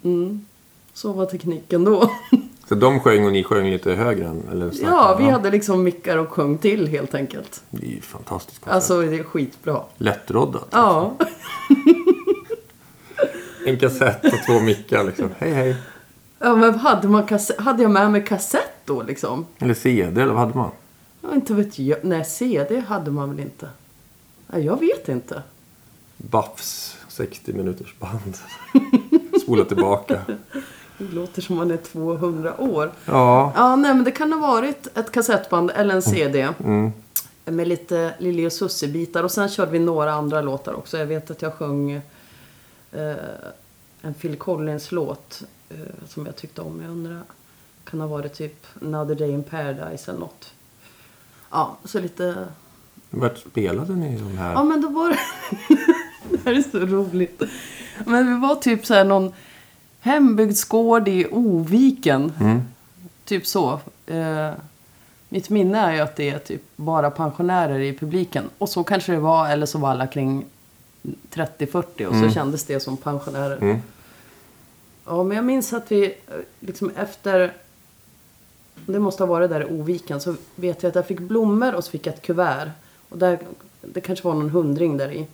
[SPEAKER 1] Mm. Så var tekniken då.
[SPEAKER 2] Så de sjöng och ni sjöng lite högre än? Eller snackade?
[SPEAKER 1] Ja, vi hade liksom mickar och sjöng till helt enkelt.
[SPEAKER 2] Det är ju fantastiskt koncept.
[SPEAKER 1] Alltså det är skitbra.
[SPEAKER 2] Lättroddat.
[SPEAKER 1] Ja.
[SPEAKER 2] En kassett och två mickar liksom. Hej hej.
[SPEAKER 1] Ja men hade, man kassett, hade jag med mig kassett då liksom?
[SPEAKER 2] Eller CD eller vad hade man?
[SPEAKER 1] Ja, inte vet jag. Nej, CD hade man väl inte? Nej, jag vet inte.
[SPEAKER 2] Buffs 60 minuters band. Spola tillbaka.
[SPEAKER 1] Det låter som man är 200 år.
[SPEAKER 2] Ja.
[SPEAKER 1] Ja, nej men det kan ha varit ett kassettband eller en CD.
[SPEAKER 2] Mm.
[SPEAKER 1] Med lite Lili och Susie-bitar. Och sen körde vi några andra låtar också. Jag vet att jag sjöng en Phil Collins-låt. Eh, som jag tyckte om. Jag undrar. Kan ha varit typ Another Day in Paradise eller något. Ja, så lite...
[SPEAKER 2] Vart spelade ni de här?
[SPEAKER 1] Ja, men då var det... det här är så roligt. Men vi var typ så här någon hembygdsgård i Oviken.
[SPEAKER 2] Mm.
[SPEAKER 1] Typ så. Eh, mitt minne är ju att det är typ bara pensionärer i publiken. Och så kanske det var, eller så var alla kring 30-40 och så kändes det som pensionärer.
[SPEAKER 2] Mm.
[SPEAKER 1] Ja, men jag minns att vi eh, liksom efter... Det måste ha varit där i Oviken. Så vet jag att jag fick blommor och så fick jag ett kuvert. Och där, det kanske var någon hundring där i.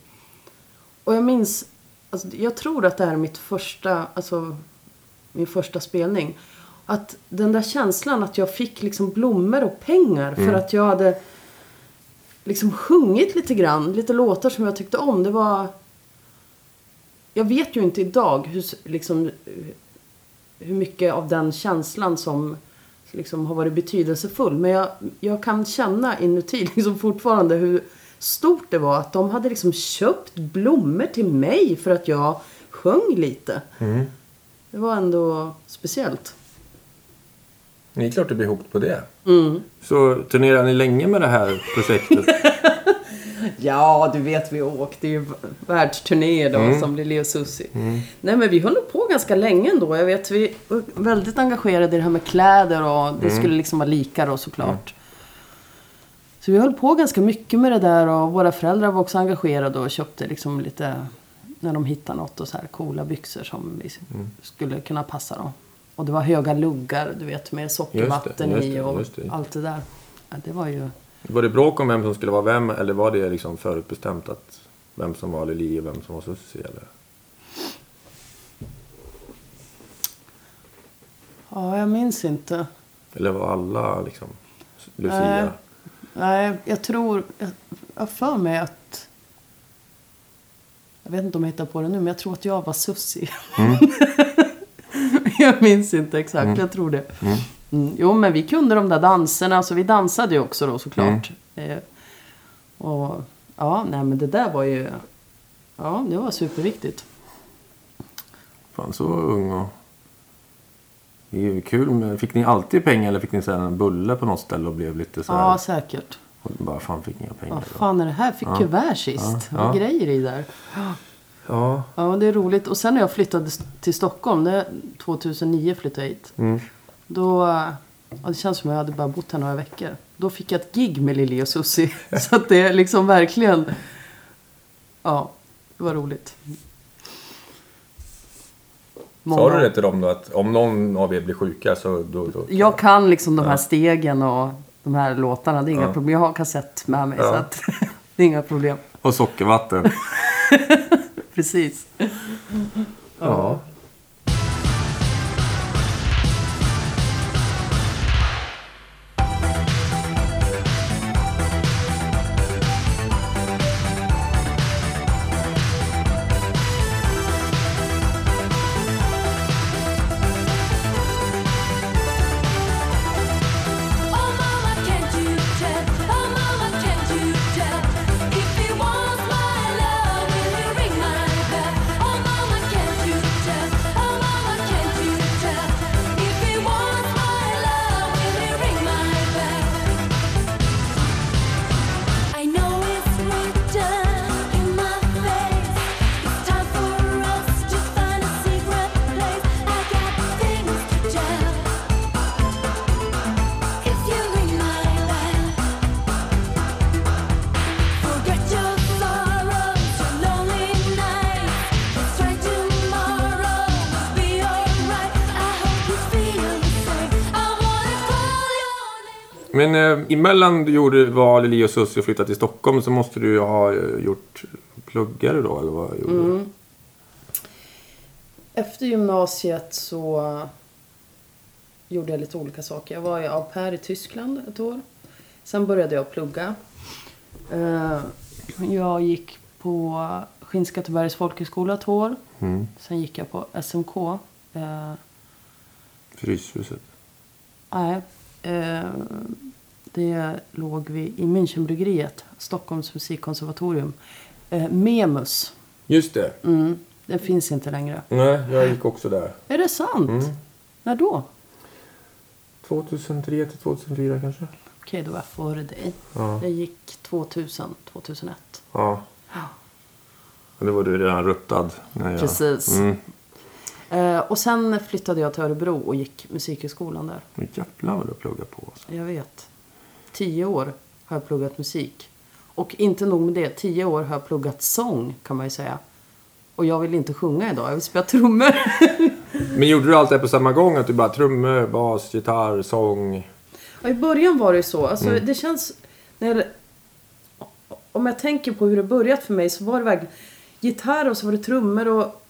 [SPEAKER 1] Och jag minns... Alltså, jag tror att det här är mitt första... Alltså, min första spelning. Att den där känslan att jag fick liksom blommor och pengar för att jag hade liksom sjungit lite grann. Lite låtar som jag tyckte om. Det var... Jag vet ju inte idag hur, liksom, hur mycket av den känslan som liksom har varit betydelsefull. Men jag, jag kan känna inuti liksom fortfarande hur stort det var att de hade liksom köpt blommor till mig för att jag sjöng lite. Det var ändå speciellt.
[SPEAKER 2] Det är klart det blir ihop på det.
[SPEAKER 1] Mm.
[SPEAKER 2] Så turnerar ni länge med det här projektet?
[SPEAKER 1] Ja, du vet vi åkte ju världsturné då som Lili och Susie. Nej men vi höll på ganska länge ändå. Jag vet vi var väldigt engagerade i det här med kläder och det skulle liksom vara lika då såklart. Så vi höll på ganska mycket med det där och våra föräldrar var också engagerade och köpte liksom lite när de hittade något och så här coola byxor som vi skulle kunna passa dem. Och det var höga luggar, du vet med sockervatten
[SPEAKER 2] just
[SPEAKER 1] i
[SPEAKER 2] det,
[SPEAKER 1] och
[SPEAKER 2] just det.
[SPEAKER 1] allt det där. Ja, det var ju...
[SPEAKER 2] Var det bråk om vem som skulle vara vem? Eller var det liksom förutbestämt att vem som var Lili och vem som var Susie? Eller?
[SPEAKER 1] Ja, jag minns inte.
[SPEAKER 2] eller var alla liksom Lucia?
[SPEAKER 1] Nej. Nej, jag tror... Jag har för mig att... Jag vet inte om jag hittar på det nu, men jag tror att jag var Susie. jag minns inte exakt, jag tror det. Mm. Jo, men vi kunde de där danserna, så vi dansade ju också då såklart. Eh, och ja, nej men det där var ju... Ja, det var superviktigt.
[SPEAKER 2] Fan så ung och... Det är ju kul. Men fick ni alltid pengar eller fick ni så en bulle på något ställe och blev lite så här...
[SPEAKER 1] Ja, säkert.
[SPEAKER 2] och bara fan fick inga pengar.
[SPEAKER 1] Vad fan är det här? Fick kuvert sist.
[SPEAKER 2] Ja, ja.
[SPEAKER 1] grejer i där.
[SPEAKER 2] Ja.
[SPEAKER 1] Ja, det är roligt. Och sen när jag flyttade till Stockholm, det 2009 flyttade jag hit.
[SPEAKER 2] Mm.
[SPEAKER 1] Då, ja, det känns som jag hade bara bott här några veckor. Då fick jag ett gig med Lili och Susie. Så att det är liksom verkligen, ja, det var roligt.
[SPEAKER 2] Sa du det till dem då att om någon av er blir sjuka så då... då...
[SPEAKER 1] Jag kan liksom de här stegen och de här låtarna. Det är inga
[SPEAKER 2] Ja.
[SPEAKER 1] problem. Jag har kassett med mig
[SPEAKER 2] Ja.
[SPEAKER 1] så att det är inga problem.
[SPEAKER 2] Och sockervatten.
[SPEAKER 1] Precis.
[SPEAKER 2] ja. Men eh, emellan du gjorde val i Leo Sussi och flyttade till Stockholm så måste du ju ha eh, gjort pluggare då, eller vad gjorde du?
[SPEAKER 1] Efter gymnasiet så gjorde jag lite olika saker. Jag var i au pair i Tyskland ett år. Sen började jag plugga. Eh, Jag gick på Skinnskattebergs folkhögskola två år.
[SPEAKER 2] Mm.
[SPEAKER 1] Sen gick jag på SMK. Eh,
[SPEAKER 2] Fryshuset.
[SPEAKER 1] Nej, det låg vi i Münchenbryggeriet, Stockholms musikkonservatorium. Eh, Memus,
[SPEAKER 2] Just det.
[SPEAKER 1] mm, den finns inte längre.
[SPEAKER 2] Nej, jag gick också där.
[SPEAKER 1] Är det sant?
[SPEAKER 2] Mm.
[SPEAKER 1] När då?
[SPEAKER 2] 2003 till 2004 kanske?
[SPEAKER 1] Okej, då var jag före dig.
[SPEAKER 2] Ja.
[SPEAKER 1] Jag gick 2000, 2001.
[SPEAKER 2] Ja.
[SPEAKER 1] Ja.
[SPEAKER 2] Då var du redan ruttad. När jag...
[SPEAKER 1] Precis.
[SPEAKER 2] Mm.
[SPEAKER 1] Eh, och sen flyttade jag till Örebro och gick musikhögskolan där.
[SPEAKER 2] Jävlar vad du pluggar på. Alltså.
[SPEAKER 1] Jag vet. Tio år har jag pluggat musik. Och inte nog med det, tio år har jag pluggat sång kan man ju säga. Och jag vill inte sjunga idag, jag vill spela trummor.
[SPEAKER 2] Men gjorde du allt det på samma gång? Att du bara trummor, bas, gitarr, sång?
[SPEAKER 1] Ja, I början var det ju så. Alltså, Det känns... När jag, om jag tänker på hur det börjat för mig så var det verkligen gitarr och så var det trummor och,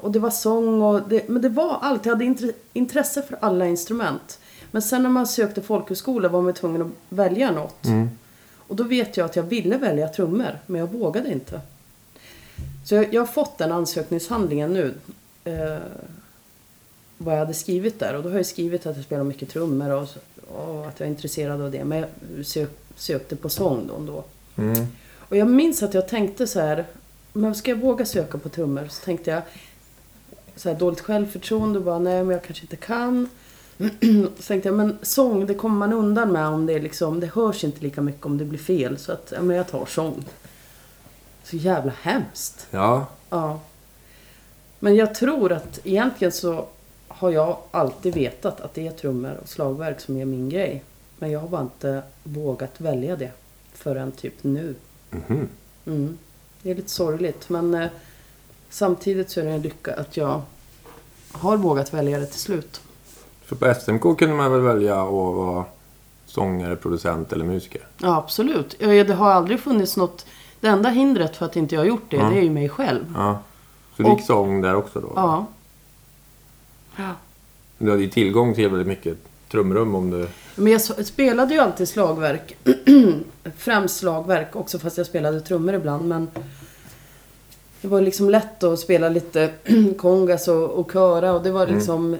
[SPEAKER 1] och det var sång. Och det, men det var allt. Jag hade intre- intresse för alla instrument. Men sen när man sökte folkhögskola var man tvungen att välja något. Och då vet jag att jag ville välja trummor, men jag vågade inte. Så jag, jag har fått den ansökningshandlingen nu. Eh, vad jag hade skrivit där. Och då har jag skrivit att jag spelar mycket trummor och, och att jag är intresserad av det. Men jag sök, sökte på sång då och då.
[SPEAKER 2] Mm.
[SPEAKER 1] Och jag minns att jag tänkte så här. Men ska jag våga söka på trummor? Så tänkte jag. Så här, dåligt självförtroende och bara nej men jag kanske inte kan. Så tänkte jag men sång det kommer man undan med om det är liksom. Det hörs inte lika mycket om det blir fel. Så att ja, men jag tar sång. Så jävla hemskt.
[SPEAKER 2] Ja.
[SPEAKER 1] Ja. Men jag tror att egentligen så har jag alltid vetat att det är trummor och slagverk som är min grej. Men jag har bara inte vågat välja det förrän typ nu.
[SPEAKER 2] Mhm.
[SPEAKER 1] Mm. Det är lite sorgligt men eh, samtidigt så är det en lycka att jag har vågat välja det till slut.
[SPEAKER 2] För på SMK kunde man väl välja att vara sångare, producent eller musiker?
[SPEAKER 1] Ja absolut. Det har aldrig funnits något. Det enda hindret för att inte jag har gjort det,
[SPEAKER 2] Ja.
[SPEAKER 1] det är ju mig själv.
[SPEAKER 2] Ja. Så du gick
[SPEAKER 1] Och-
[SPEAKER 2] sång där också då?
[SPEAKER 1] Ja. Ja.
[SPEAKER 2] Du hade ju tillgång till väldigt mycket trumrum om du...
[SPEAKER 1] Men jag spelade ju alltid slagverk. Främst slagverk också fast jag spelade trummor ibland. Men det var liksom lätt att spela lite kongas och, och köra. Och det var liksom...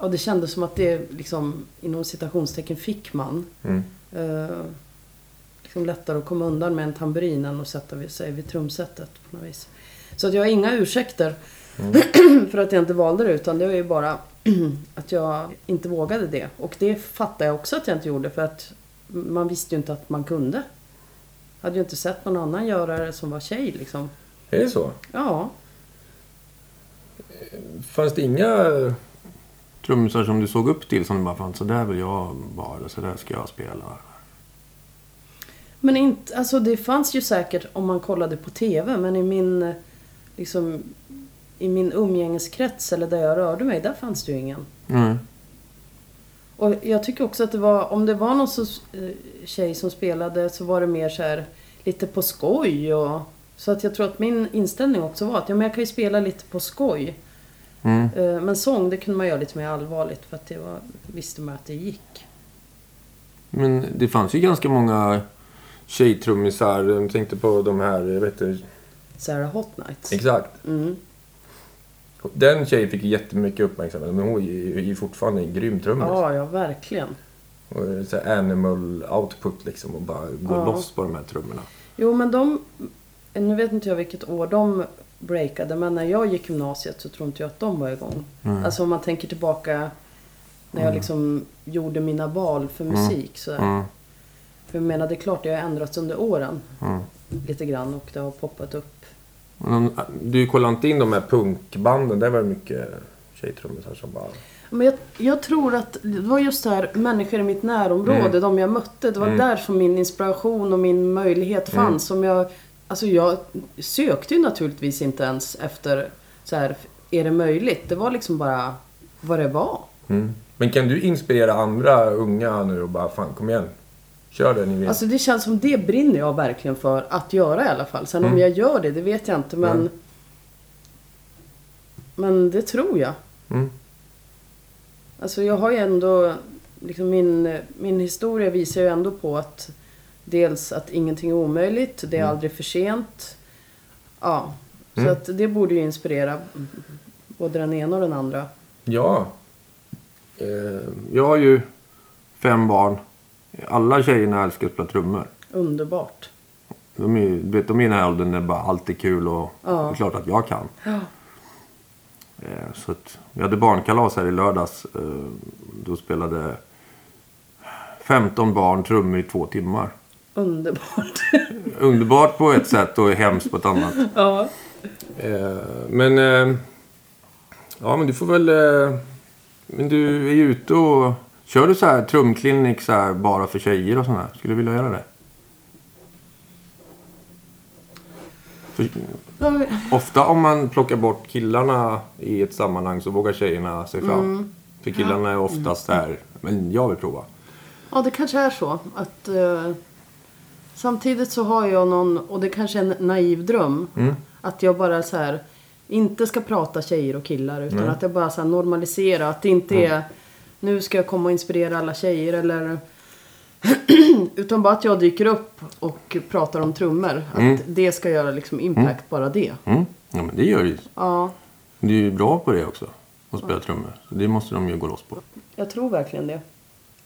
[SPEAKER 1] Ja, det kändes som att det liksom inom citationstecken fick man.
[SPEAKER 2] Mm.
[SPEAKER 1] Eh, liksom lättare att komma undan med en tamburin än att sätta sig vid trumsetet på något vis. Så att jag har inga ursäkter för att jag inte valde det utan det var ju bara att jag inte vågade det. Och det fattar jag också att jag inte gjorde för att man visste ju inte att man kunde. Jag hade ju inte sett någon annan göra det som var tjej liksom.
[SPEAKER 2] Är det så?
[SPEAKER 1] Ja,
[SPEAKER 2] Fanns det inga trummisar som du såg upp till som du bara fan så där vill jag vara eller så där ska jag spela?
[SPEAKER 1] men inte, alltså det fanns ju säkert om man kollade på TV men i min liksom i min umgängeskrets eller där jag rörde mig, där fanns det ju ingen.
[SPEAKER 2] Mm.
[SPEAKER 1] Och jag tycker också att det var, om det var någon så, eh, tjej som spelade så var det mer så här lite på skoj och så att jag tror att min inställning också var att ja, men jag kan ju spela lite på skoj.
[SPEAKER 2] Mm.
[SPEAKER 1] Eh, Men sång det kunde man göra lite mer allvarligt för att det var, visste man att det gick.
[SPEAKER 2] Men det fanns ju ganska många tjejtrummisar. Jag tänkte på de här, jag vet inte.
[SPEAKER 1] Sarah Hot Nights.
[SPEAKER 2] Exakt.
[SPEAKER 1] Mm.
[SPEAKER 2] Den tjejen fick jättemycket uppmärksamhet men hon är ju fortfarande en grym trummis.
[SPEAKER 1] Ja, ja verkligen.
[SPEAKER 2] Och så animal output liksom och bara gå
[SPEAKER 1] Ja.
[SPEAKER 2] loss på de här trummorna.
[SPEAKER 1] Jo men de, nu vet inte jag vilket år de breakade men när jag gick gymnasiet så tror inte jag att de var igång.
[SPEAKER 2] Mm.
[SPEAKER 1] Alltså om man tänker tillbaka när jag liksom gjorde mina val för musik. Så
[SPEAKER 2] Mm.
[SPEAKER 1] För jag menar det är klart det har ändrats under åren
[SPEAKER 2] Mm.
[SPEAKER 1] lite grann och det har poppat upp.
[SPEAKER 2] De- Du kollade inte in de här punkbanden? Där var det mycket tjejtrummisar som bara...
[SPEAKER 1] Men jag, jag tror att det var just det här människor i mitt närområde,
[SPEAKER 2] Mm.
[SPEAKER 1] de jag mötte. Det var
[SPEAKER 2] Mm.
[SPEAKER 1] där som min inspiration och min möjlighet fanns. Som jag, alltså jag sökte ju naturligtvis inte ens efter så här, är det möjligt? Det var liksom bara vad det var.
[SPEAKER 2] Mm. Men kan du inspirera andra unga nu och bara fan kom igen. Kör det ni vet.
[SPEAKER 1] Alltså det känns som det brinner jag verkligen för att göra i alla fall. Sen om
[SPEAKER 2] Mm.
[SPEAKER 1] jag gör det, det vet jag inte men...
[SPEAKER 2] Mm.
[SPEAKER 1] Men det tror jag.
[SPEAKER 2] Mm.
[SPEAKER 1] Alltså jag har ju ändå... Liksom min, min historia visar ju ändå på att... Dels att ingenting är omöjligt, det är
[SPEAKER 2] Mm.
[SPEAKER 1] aldrig för sent. Ja. Så
[SPEAKER 2] Mm.
[SPEAKER 1] att det borde ju inspirera både den ena och den andra.
[SPEAKER 2] Ja. Eh, jag har ju fem barn. Alla tjejerna älskar att spela trummor.
[SPEAKER 1] Underbart.
[SPEAKER 2] De är, ju- vet, de är i den här åldern när bara allt är kul och
[SPEAKER 1] Ja.
[SPEAKER 2] det är klart att jag kan.
[SPEAKER 1] Ja.
[SPEAKER 2] Eh, Så att, vi hade barnkalas här i lördags. Eh, Då spelade 15 barn trummor i två timmar.
[SPEAKER 1] Underbart.
[SPEAKER 2] Underbart på ett sätt och hemskt på ett annat.
[SPEAKER 1] ja.
[SPEAKER 2] Eh, Men... eh, Ja, men du får väl... eh, Men du är ju ute och... Kör du så här trumklinik så här bara för tjejer och sånt här? Skulle du vilja göra det? För, ofta om man plockar bort killarna i ett sammanhang så vågar tjejerna sig fram. För killarna är oftast där. Men jag vill prova.
[SPEAKER 1] Ja, det kanske är så. Att, eh, samtidigt så har jag någon, och det kanske är en naiv dröm,
[SPEAKER 2] Mm.
[SPEAKER 1] att jag bara så här inte ska prata tjejer och killar utan
[SPEAKER 2] Nej.
[SPEAKER 1] att jag bara så här normalisera. Att det inte är nu ska jag komma och inspirera alla tjejer eller utan bara att jag dyker upp och pratar om trummor. Att
[SPEAKER 2] Mm.
[SPEAKER 1] det ska göra liksom impact, bara det.
[SPEAKER 2] Mm. Ja, men det gör det ju.
[SPEAKER 1] Ja,
[SPEAKER 2] Du är ju bra på det också. Att spela trummor. Så det måste de ju gå loss på.
[SPEAKER 1] jag tror verkligen det.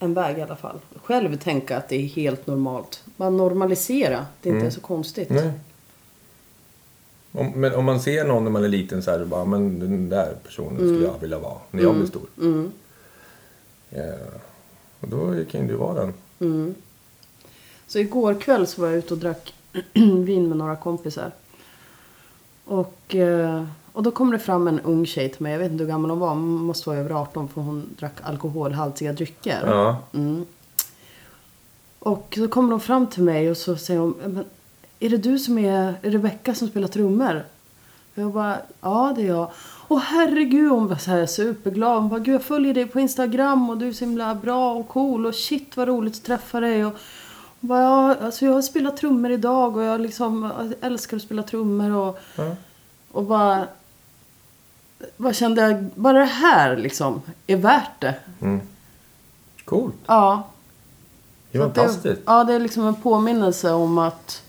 [SPEAKER 1] En väg i alla fall. Själv tänka att det är helt normalt. Bara normalisera. Det inte
[SPEAKER 2] Mm.
[SPEAKER 1] är så konstigt.
[SPEAKER 2] Nej. Om, men om man ser någon när man är liten så här, bara, men den där personen skulle jag vilja vara när jag blir stor.
[SPEAKER 1] Mm.
[SPEAKER 2] Ja. Och då kan ju du vara den.
[SPEAKER 1] Mm. Så igår kväll så var jag ute och drack vin med några kompisar. Och, eh, och då kom det fram en ung tjej till mig. Jag vet inte hur gammal hon var. Hon måste vara över 18 för hon drack alkoholhaltiga drycker.
[SPEAKER 2] Ja.
[SPEAKER 1] Mm. Och så kommer hon fram till mig och så säger hon. Men, är det du som är Rebecka som spelar trummor? Jag bara, ja det är jag. Åh herregud, hon var så här superglad. Hon bara, gud jag följer dig på Instagram och du är så himla bra och cool och shit vad roligt att träffa dig. Och hon bara, ja alltså jag har spelat trummor idag och jag liksom jag älskar att spela trummor och,
[SPEAKER 2] Ja.
[SPEAKER 1] och bara, bara kände jag, bara det här liksom är värt det.
[SPEAKER 2] Mm. Coolt.
[SPEAKER 1] Ja,
[SPEAKER 2] Det är
[SPEAKER 1] att det,
[SPEAKER 2] fantastiskt.
[SPEAKER 1] ja, det är liksom en påminnelse om att,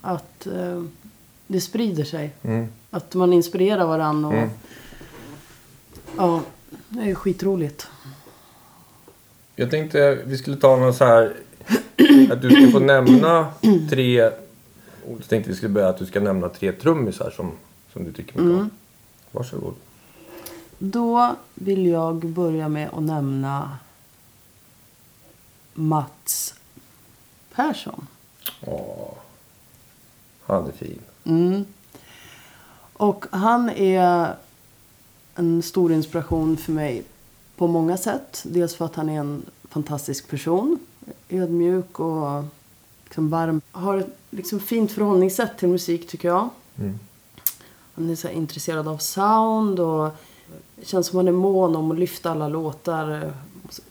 [SPEAKER 1] att eh, det sprider sig.
[SPEAKER 2] Mm.
[SPEAKER 1] Att man inspirerar varandra. Och,
[SPEAKER 2] Mm.
[SPEAKER 1] Ja, det är ju skitroligt.
[SPEAKER 2] Jag tänkte vi skulle ta någon så här... Att du ska få nämna tre... Jag tänkte vi skulle börja att du ska nämna tre trummisar som, som du tycker mycket om. Varsågod.
[SPEAKER 1] Då vill jag börja med att nämna Mats Persson.
[SPEAKER 2] Åh. Han är fin.
[SPEAKER 1] Mm. Och han är en stor inspiration för mig på många sätt. Dels för att han är en fantastisk person. Ödmjuk och liksom varm. Har ett liksom fint förhållningssätt till musik tycker jag.
[SPEAKER 2] Mm.
[SPEAKER 1] Han är så intresserad av sound och känns som han är mån om att lyfta alla låtar.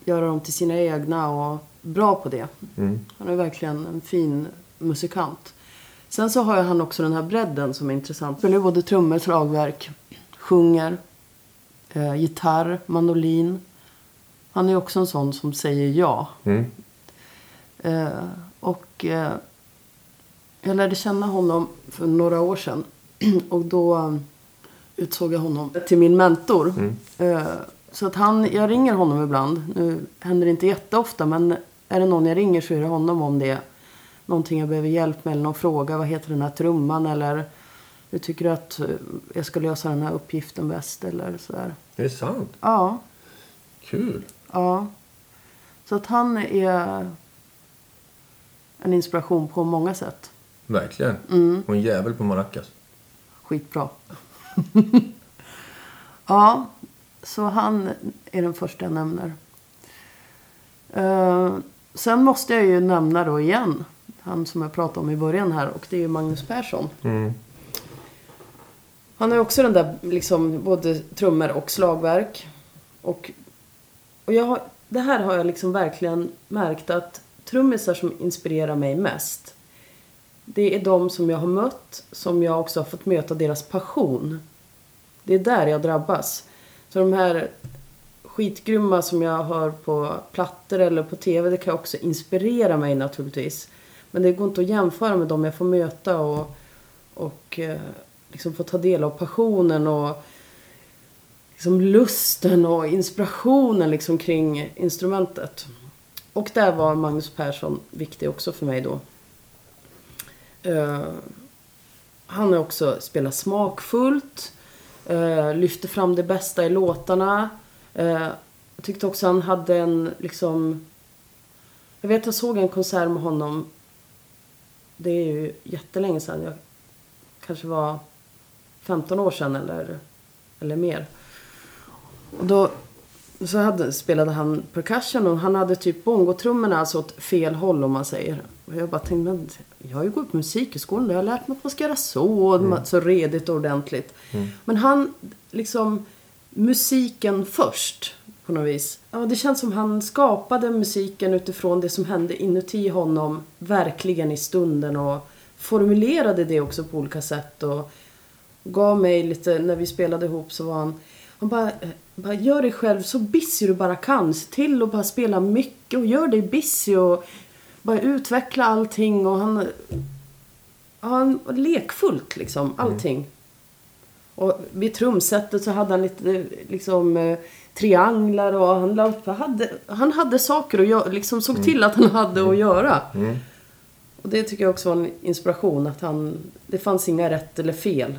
[SPEAKER 1] Göra dem till sina egna och bra på det.
[SPEAKER 2] Mm.
[SPEAKER 1] Han är verkligen en fin musikant. Sen så har han också den här bredden som är intressant. Spelar både trummor, slagverk, sjunger, eh, gitarr, mandolin. Han är också en sån som säger ja.
[SPEAKER 2] Mm.
[SPEAKER 1] Eh, och eh, jag lärde känna honom för några år sedan. och då utsåg jag honom till min mentor.
[SPEAKER 2] Mm.
[SPEAKER 1] Eh, så att han, jag ringer honom ibland. Nu händer det inte jätteofta men är det någon jag ringer så är det honom om det är någonting jag behöver hjälp med eller någon fråga. Vad heter den här trumman eller hur tycker du att eh, jag ska lösa den här uppgiften bäst eller sådär.
[SPEAKER 2] Det är sant.
[SPEAKER 1] Ja,
[SPEAKER 2] Kul.
[SPEAKER 1] ja. Så att han är en inspiration på många sätt.
[SPEAKER 2] Verkligen.
[SPEAKER 1] Mm.
[SPEAKER 2] Och en jävel på maracas.
[SPEAKER 1] Skitbra. ja, så han är den första jag nämner. Eh, sen måste jag ju nämna då igen. Han som jag pratade om i början här. Och det är ju Magnus Persson.
[SPEAKER 2] Mm.
[SPEAKER 1] Han har ju också den där liksom både trummor och slagverk. Och, och jag har, det här har jag liksom verkligen märkt att trummisar som inspirerar mig mest. Det är de som jag har mött, som jag också har fått möta deras passion. Det är där jag drabbas. Så de här skitgrymma som jag hör på plattor eller på tv, det kan också inspirera mig naturligtvis. Men det går inte att jämföra med de jag får möta och, och eh, liksom få ta del av passionen och liksom lusten och inspirationen liksom kring instrumentet. Och där var Magnus Persson viktig också för mig då. Eh, han har också spelat smakfullt. Eh, lyfte fram det bästa i låtarna. Eh, jag tyckte också han hade en liksom... Jag vet jag såg en konsert med honom. Det är ju jättelänge sedan. Jag kanske var 15 år sedan eller, eller mer. Och då så hade, spelade han percussion och han hade typ bongotrummorna alltså åt fel håll om man säger. Och jag bara tänkte, men jag har ju gått på musikskolan och jag har lärt mig att man ska göra så, så redigt och ordentligt. Men han liksom, musiken först på något vis. Ja, det känns som han skapade musiken utifrån det som hände inuti honom, verkligen i stunden och formulerade det också på olika sätt och gav mig lite, när vi spelade ihop så var han han bara, bara gör dig själv så busy du bara kan. Se till att bara spela mycket och gör dig busy och bara utveckla allting och han... Han var lekfullt liksom, allting. Och vid trumsetet så hade han lite liksom eh, trianglar och han, la hade, han hade saker att göra, liksom såg till att han hade att göra. Och det tycker jag också var en inspiration att han, det fanns inga rätt eller fel.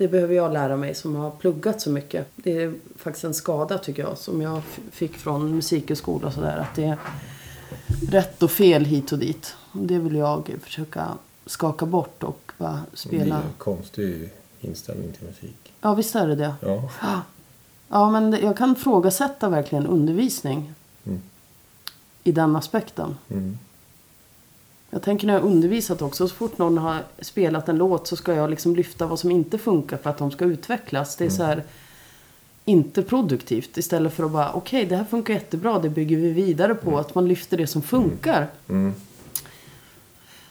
[SPEAKER 1] Det behöver jag lära mig som har pluggat så mycket. Det är faktiskt en skada tycker jag som jag fick från musikhögskola och sådär. Att det är rätt och fel hit och dit. Det vill jag försöka skaka bort och bara
[SPEAKER 2] Det är
[SPEAKER 1] spela.
[SPEAKER 2] en konstig inställning till musik.
[SPEAKER 1] Ja visst är det det.
[SPEAKER 2] Ja.
[SPEAKER 1] Ja men jag kan frågasätta verkligen undervisning.
[SPEAKER 2] Mm.
[SPEAKER 1] I den aspekten.
[SPEAKER 2] Mm.
[SPEAKER 1] Jag tänker när jag undervisat också, så fort någon har spelat en låt så ska jag liksom lyfta vad som inte funkar för att de ska utvecklas. Det är så här inte produktivt istället för att bara okej det här funkar jättebra, det bygger vi vidare på. Att man lyfter det som funkar.
[SPEAKER 2] Mm.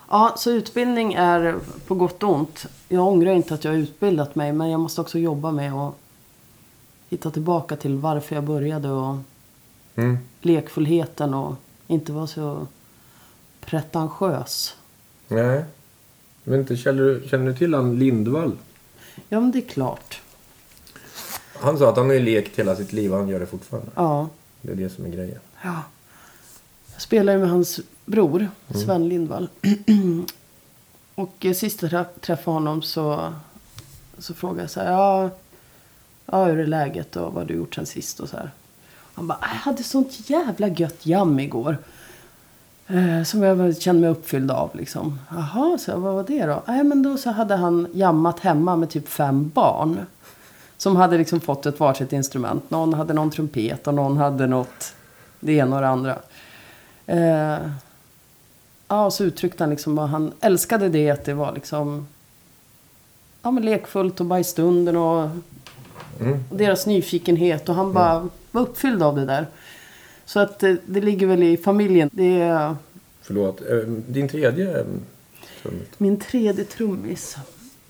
[SPEAKER 1] Ja, så utbildning är på gott och ont. Jag ångrar inte att jag har utbildat mig men jag måste också jobba med att hitta tillbaka till varför jag började och
[SPEAKER 2] Mm.
[SPEAKER 1] lekfullheten och inte vara så pretentiös.
[SPEAKER 2] Nej. Jag vet inte, känner du, känner du till han Lindvall?
[SPEAKER 1] Ja men det är klart.
[SPEAKER 2] Han sa att han har ju lekt hela sitt liv och han gör det fortfarande.
[SPEAKER 1] Ja.
[SPEAKER 2] Det är det som är grejen.
[SPEAKER 1] Ja. Jag spelar ju med hans bror, Sven Lindvall. och eh, sist jag trä- träffade honom så, så frågade jag så här, ja, ja, hur är läget och vad har du gjort sen sist och så här. Han bara, jag hade sånt jävla gött jam igår. Eh, som jag kände mig uppfylld av liksom. Jaha, så vad var det då? Nej men då så hade han jammat hemma med typ fem barn. Som hade liksom fått ett varsitt instrument. Någon hade någon trumpet och någon hade något, det ena och det andra. Eh, ja, och så uttryckte han liksom vad han älskade det att det var liksom ja, men lekfullt och bara i stunden och,
[SPEAKER 2] Mm.
[SPEAKER 1] och deras nyfikenhet och han bara var uppfylld av det där. Så att det, det ligger väl i familjen. Det är
[SPEAKER 2] Förlåt. eh, Din tredje eh, trummis?
[SPEAKER 1] min tredje trummis.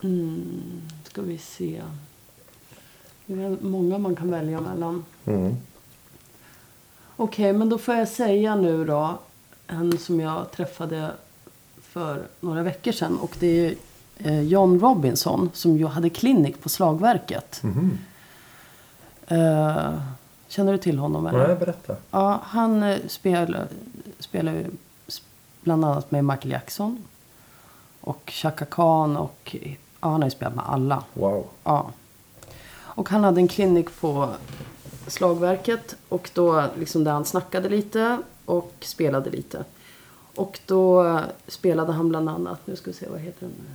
[SPEAKER 1] Mm, ska vi se. Det är många man kan välja mellan.
[SPEAKER 2] Mm.
[SPEAKER 1] Okej, men då får jag säga nu då. En som jag träffade för några veckor sedan. Och det är eh, John Robinson som ju hade klinik på slagverket.
[SPEAKER 2] Mhm.
[SPEAKER 1] Eh, känner du till honom eller?
[SPEAKER 2] Nej, berätta.
[SPEAKER 1] Ja, han eh, spelar, spelar ju bland annat med Michael Jackson. Och Chaka Khan och ja, han har ju spelat med alla.
[SPEAKER 2] Wow.
[SPEAKER 1] Ja. Och han hade en klinik på slagverket och då liksom där han snackade lite och spelade lite. Och då spelade han bland annat, nu ska vi se vad heter den?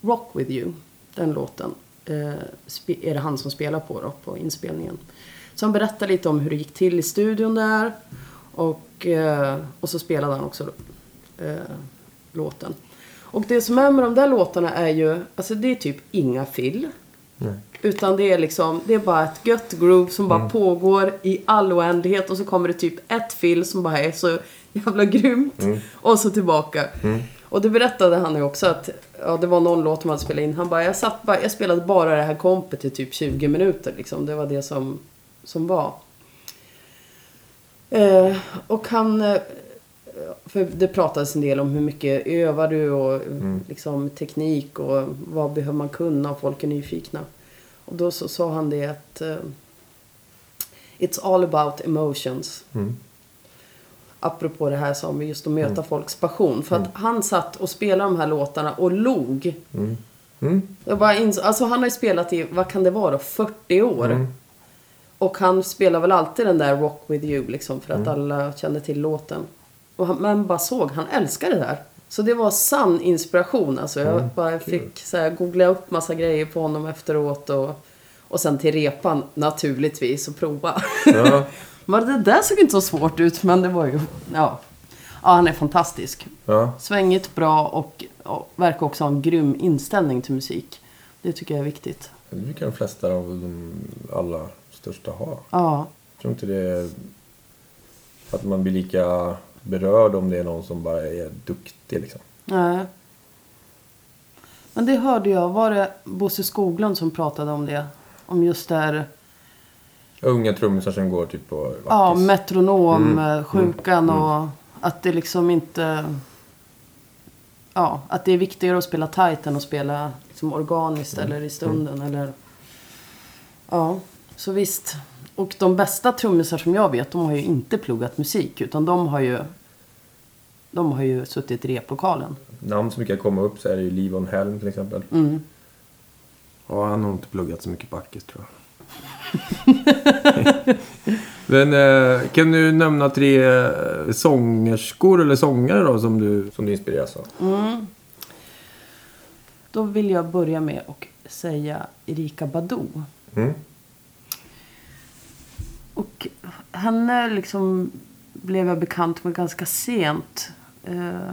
[SPEAKER 1] Rock with you, den låten. Eh, är det han som spelar på då, på inspelningen. Så han berättade lite om hur det gick till i studion där. Och, eh, och så spelade han också eh, låten. Och det som är med de där låtarna är ju, alltså det är typ inga fill.
[SPEAKER 2] Nej.
[SPEAKER 1] Utan det är liksom, det är bara ett gött groove som
[SPEAKER 2] Mm.
[SPEAKER 1] bara pågår i all oändlighet och så kommer det typ ett fill som bara är så jävla grymt.
[SPEAKER 2] Mm.
[SPEAKER 1] Och så tillbaka. Och det berättade han ju också att ja, det var någon låt man hade spelat in. Han bara, jag, satt bara, jag spelade bara det här kompet i typ 20 minuter liksom. Det var det som, som var. Eh, och han... Eh, för det pratades en del om hur mycket övar du och liksom teknik och vad behöver man kunna och folk är nyfikna. Och då så sa han det att eh, It's all about emotions.
[SPEAKER 2] Mm.
[SPEAKER 1] Apropå det här som just att möta folks passion. För att han satt och spelade de här låtarna och log.
[SPEAKER 2] Mm.
[SPEAKER 1] Jag bara insåg, alltså han har ju spelat i, vad kan det vara då, 40 år. Och han spelar väl alltid den där Rock With You liksom för att alla känner till låten. Och han, men bara såg, han älskar det där. Så det var sann inspiration alltså. Jag bara fick så här, googla upp massa grejer på honom efteråt och, och sen till repan naturligtvis och prova.
[SPEAKER 2] Ja.
[SPEAKER 1] men det där såg inte så svårt ut men det var ju, ja. Ja, han är fantastisk.
[SPEAKER 2] Ja.
[SPEAKER 1] Svängigt, bra och, och verkar också ha en grym inställning till musik. Det tycker jag är viktigt.
[SPEAKER 2] Det brukar de flesta av de allra största ha.
[SPEAKER 1] Ja,
[SPEAKER 2] Jag tror inte det är att man blir lika berörd om det är någon som bara är duktig liksom.
[SPEAKER 1] nej. Men det hörde jag, var det Bosse Skoglund som pratade om det? Om just det här,
[SPEAKER 2] Unga trummisar som går typ på
[SPEAKER 1] ja,
[SPEAKER 2] Vackis.
[SPEAKER 1] metronom,
[SPEAKER 2] Mm,
[SPEAKER 1] eh, sjukan och att det liksom inte... Ja, att det är viktigare att spela tight än att spela liksom organiskt
[SPEAKER 2] Mm.
[SPEAKER 1] eller i stunden eller... Ja, så visst. Och de bästa trummisar som jag vet, de har ju inte pluggat musik utan de har ju... De har ju suttit i replokalen.
[SPEAKER 2] Namn som brukar komma upp så är det ju Livon Helm till exempel.
[SPEAKER 1] Mm.
[SPEAKER 2] Ja, han har inte pluggat så mycket Backis tror jag. Men eh, kan du nämna tre eh, sångerskor eller sångare då som du, som du inspireras av?
[SPEAKER 1] Då vill jag börja med att säga Erika Badu.
[SPEAKER 2] Mm.
[SPEAKER 1] Och henne liksom blev jag bekant med ganska sent. Eh,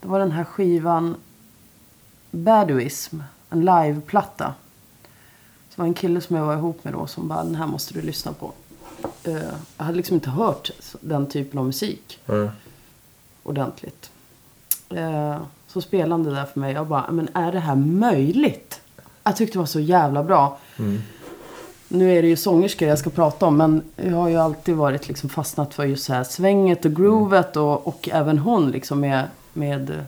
[SPEAKER 1] Det var den här skivan Baduism, en liveplatta. Det var en kille som jag var ihop med då som bara, den här måste du lyssna på. Eh, Jag hade liksom inte hört den typen av musik
[SPEAKER 2] Mm.
[SPEAKER 1] ordentligt. Eh, Så spelade han det där för mig. Jag bara, men är det här möjligt? Jag tyckte det var så jävla bra. Nu är det ju sångerskor jag ska prata om. Men jag har ju alltid varit liksom fastnat för just så här svänget och groovet. Och, och även hon liksom med, med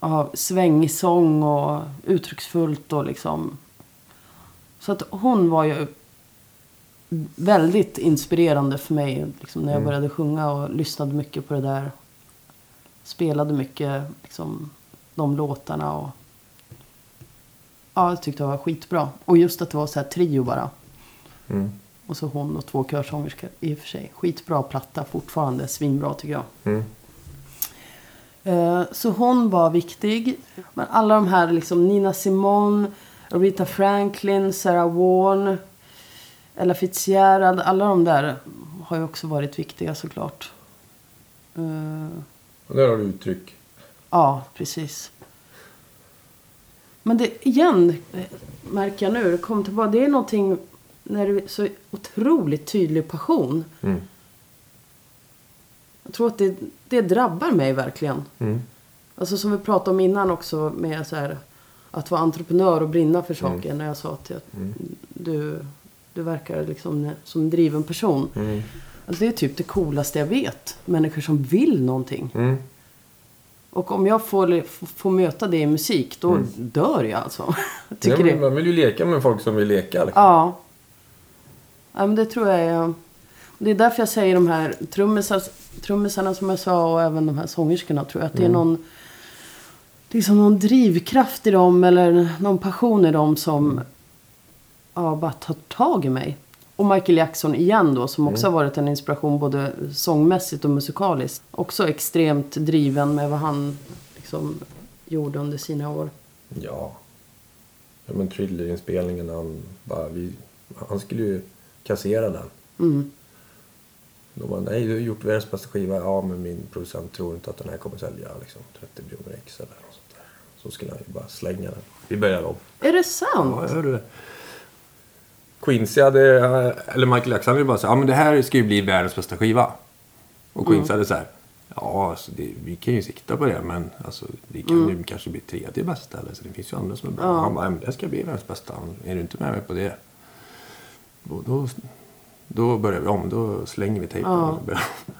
[SPEAKER 1] ja, svängig sång och uttrycksfullt och liksom. Så att hon var ju väldigt inspirerande för mig liksom, när jag började sjunga och lyssnade mycket på det där. Spelade mycket liksom, de låtarna och ja, jag tyckte det var skitbra. Och just att det var så här trio bara.
[SPEAKER 2] Mm.
[SPEAKER 1] Och så hon och två körsångerskor i och för sig. Skitbra platta fortfarande, svinbra tycker jag.
[SPEAKER 2] Mm.
[SPEAKER 1] Eh, Så hon var viktig. Men alla de här liksom Nina Simone, Rita Franklin, Sarah Vaughan, Ella Fitzgerald. Alla de där har ju också varit viktiga såklart. Eh,
[SPEAKER 2] Och där har du uttryck.
[SPEAKER 1] Ja, precis. Men det, igen, märker jag nu, det kommer tillbaka. Det är någonting när det är så otroligt tydlig passion.
[SPEAKER 2] Mm.
[SPEAKER 1] Jag tror att det, det drabbar mig verkligen.
[SPEAKER 2] Mm.
[SPEAKER 1] Alltså som vi pratade om innan också med så här, att vara entreprenör och brinna för saker. När jag sa att jag, du, du verkar liksom som en driven person.
[SPEAKER 2] Mm.
[SPEAKER 1] Alltså det är typ det coolaste jag vet. Människor som vill någonting.
[SPEAKER 2] Mm.
[SPEAKER 1] Och om jag får, får möta det i musik, då dör jag alltså. Jag
[SPEAKER 2] Ja,
[SPEAKER 1] tycker
[SPEAKER 2] men man vill ju leka med folk som vill leka. Liksom.
[SPEAKER 1] Ja. ja men det tror jag är... Det är därför jag säger de här trummisar, trummisarna som jag sa och även de här sångerskorna. Tror jag att det är någon... Liksom någon drivkraft i dem eller någon passion i dem som ja, bara tar tag i mig. Och Michael Jackson igen då som också har varit en inspiration både sångmässigt och musikaliskt. Också extremt driven med vad han liksom gjorde under sina år.
[SPEAKER 2] Ja. ja men Thriller-inspelningen, han, bara, vi, han skulle ju kassera den.
[SPEAKER 1] Mm.
[SPEAKER 2] Då var nej du har gjort världens bästa skiva. Ja men min producent tror inte att den här kommer sälja liksom 30 miljoner ex eller något sånt där. Så skulle han ju bara slänga den. Vi börjar om.
[SPEAKER 1] Är det sant?
[SPEAKER 2] Ja, hörde det. Quincy hade, eller Michael Jackson hade bara sagt, ja men det här ska ju bli världens bästa skiva. Och Quincy hade så här, ja alltså det, vi kan ju sikta på det men alltså det kan ju kanske bli tredje bästa eller så det finns ju andra som är bra. Han bara, ja, det ska bli världens bästa. Är du inte med mig på det? Då, då, då börjar vi om, då slänger vi tejpen. och börjar om.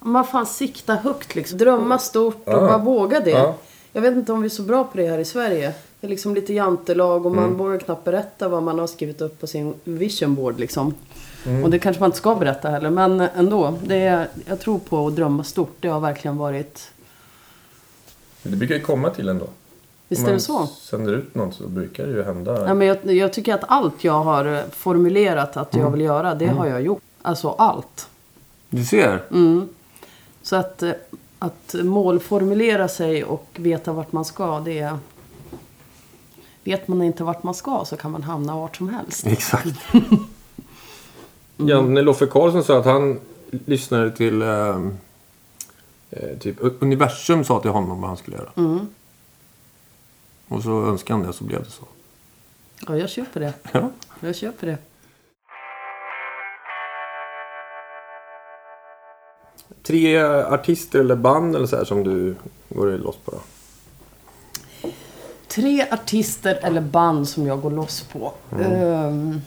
[SPEAKER 1] Men vad fan, sikta högt liksom. Drömma stort och
[SPEAKER 2] Ja.
[SPEAKER 1] bara våga det.
[SPEAKER 2] Ja.
[SPEAKER 1] Jag vet inte om vi är så bra på det här i Sverige. Det är liksom lite jantelag och man
[SPEAKER 2] Mm.
[SPEAKER 1] vågar knappt berätta vad man har skrivit upp på sin vision board liksom.
[SPEAKER 2] Mm.
[SPEAKER 1] Och det kanske man inte ska berätta heller. Men ändå. Det är, jag tror på att drömma stort. Det har verkligen varit...
[SPEAKER 2] Det brukar ju komma till ändå.
[SPEAKER 1] Visst
[SPEAKER 2] Om
[SPEAKER 1] är
[SPEAKER 2] man
[SPEAKER 1] det så?
[SPEAKER 2] sänder ut något så brukar det ju hända.
[SPEAKER 1] Ja, men jag, jag tycker att allt jag har eh, formulerat att
[SPEAKER 2] Mm.
[SPEAKER 1] jag vill göra, det har jag gjort. Alltså allt.
[SPEAKER 2] Du ser.
[SPEAKER 1] Mm. Så att, eh, att målformulera sig och veta vart man ska, det är... Vet man inte vart man ska så kan man hamna vart som helst.
[SPEAKER 2] Exakt. Janne Loffe Karlsson sa att han lyssnade till eh, eh, typ universum sa till honom vad han skulle göra.
[SPEAKER 1] Mm.
[SPEAKER 2] Och så önskade han det så blev det så.
[SPEAKER 1] Ja, jag köper det.
[SPEAKER 2] Ja.
[SPEAKER 1] Jag köper det.
[SPEAKER 2] Tre artister eller band eller så här som du går loss på då?
[SPEAKER 1] Tre artister eller band som jag går loss på. Ehm.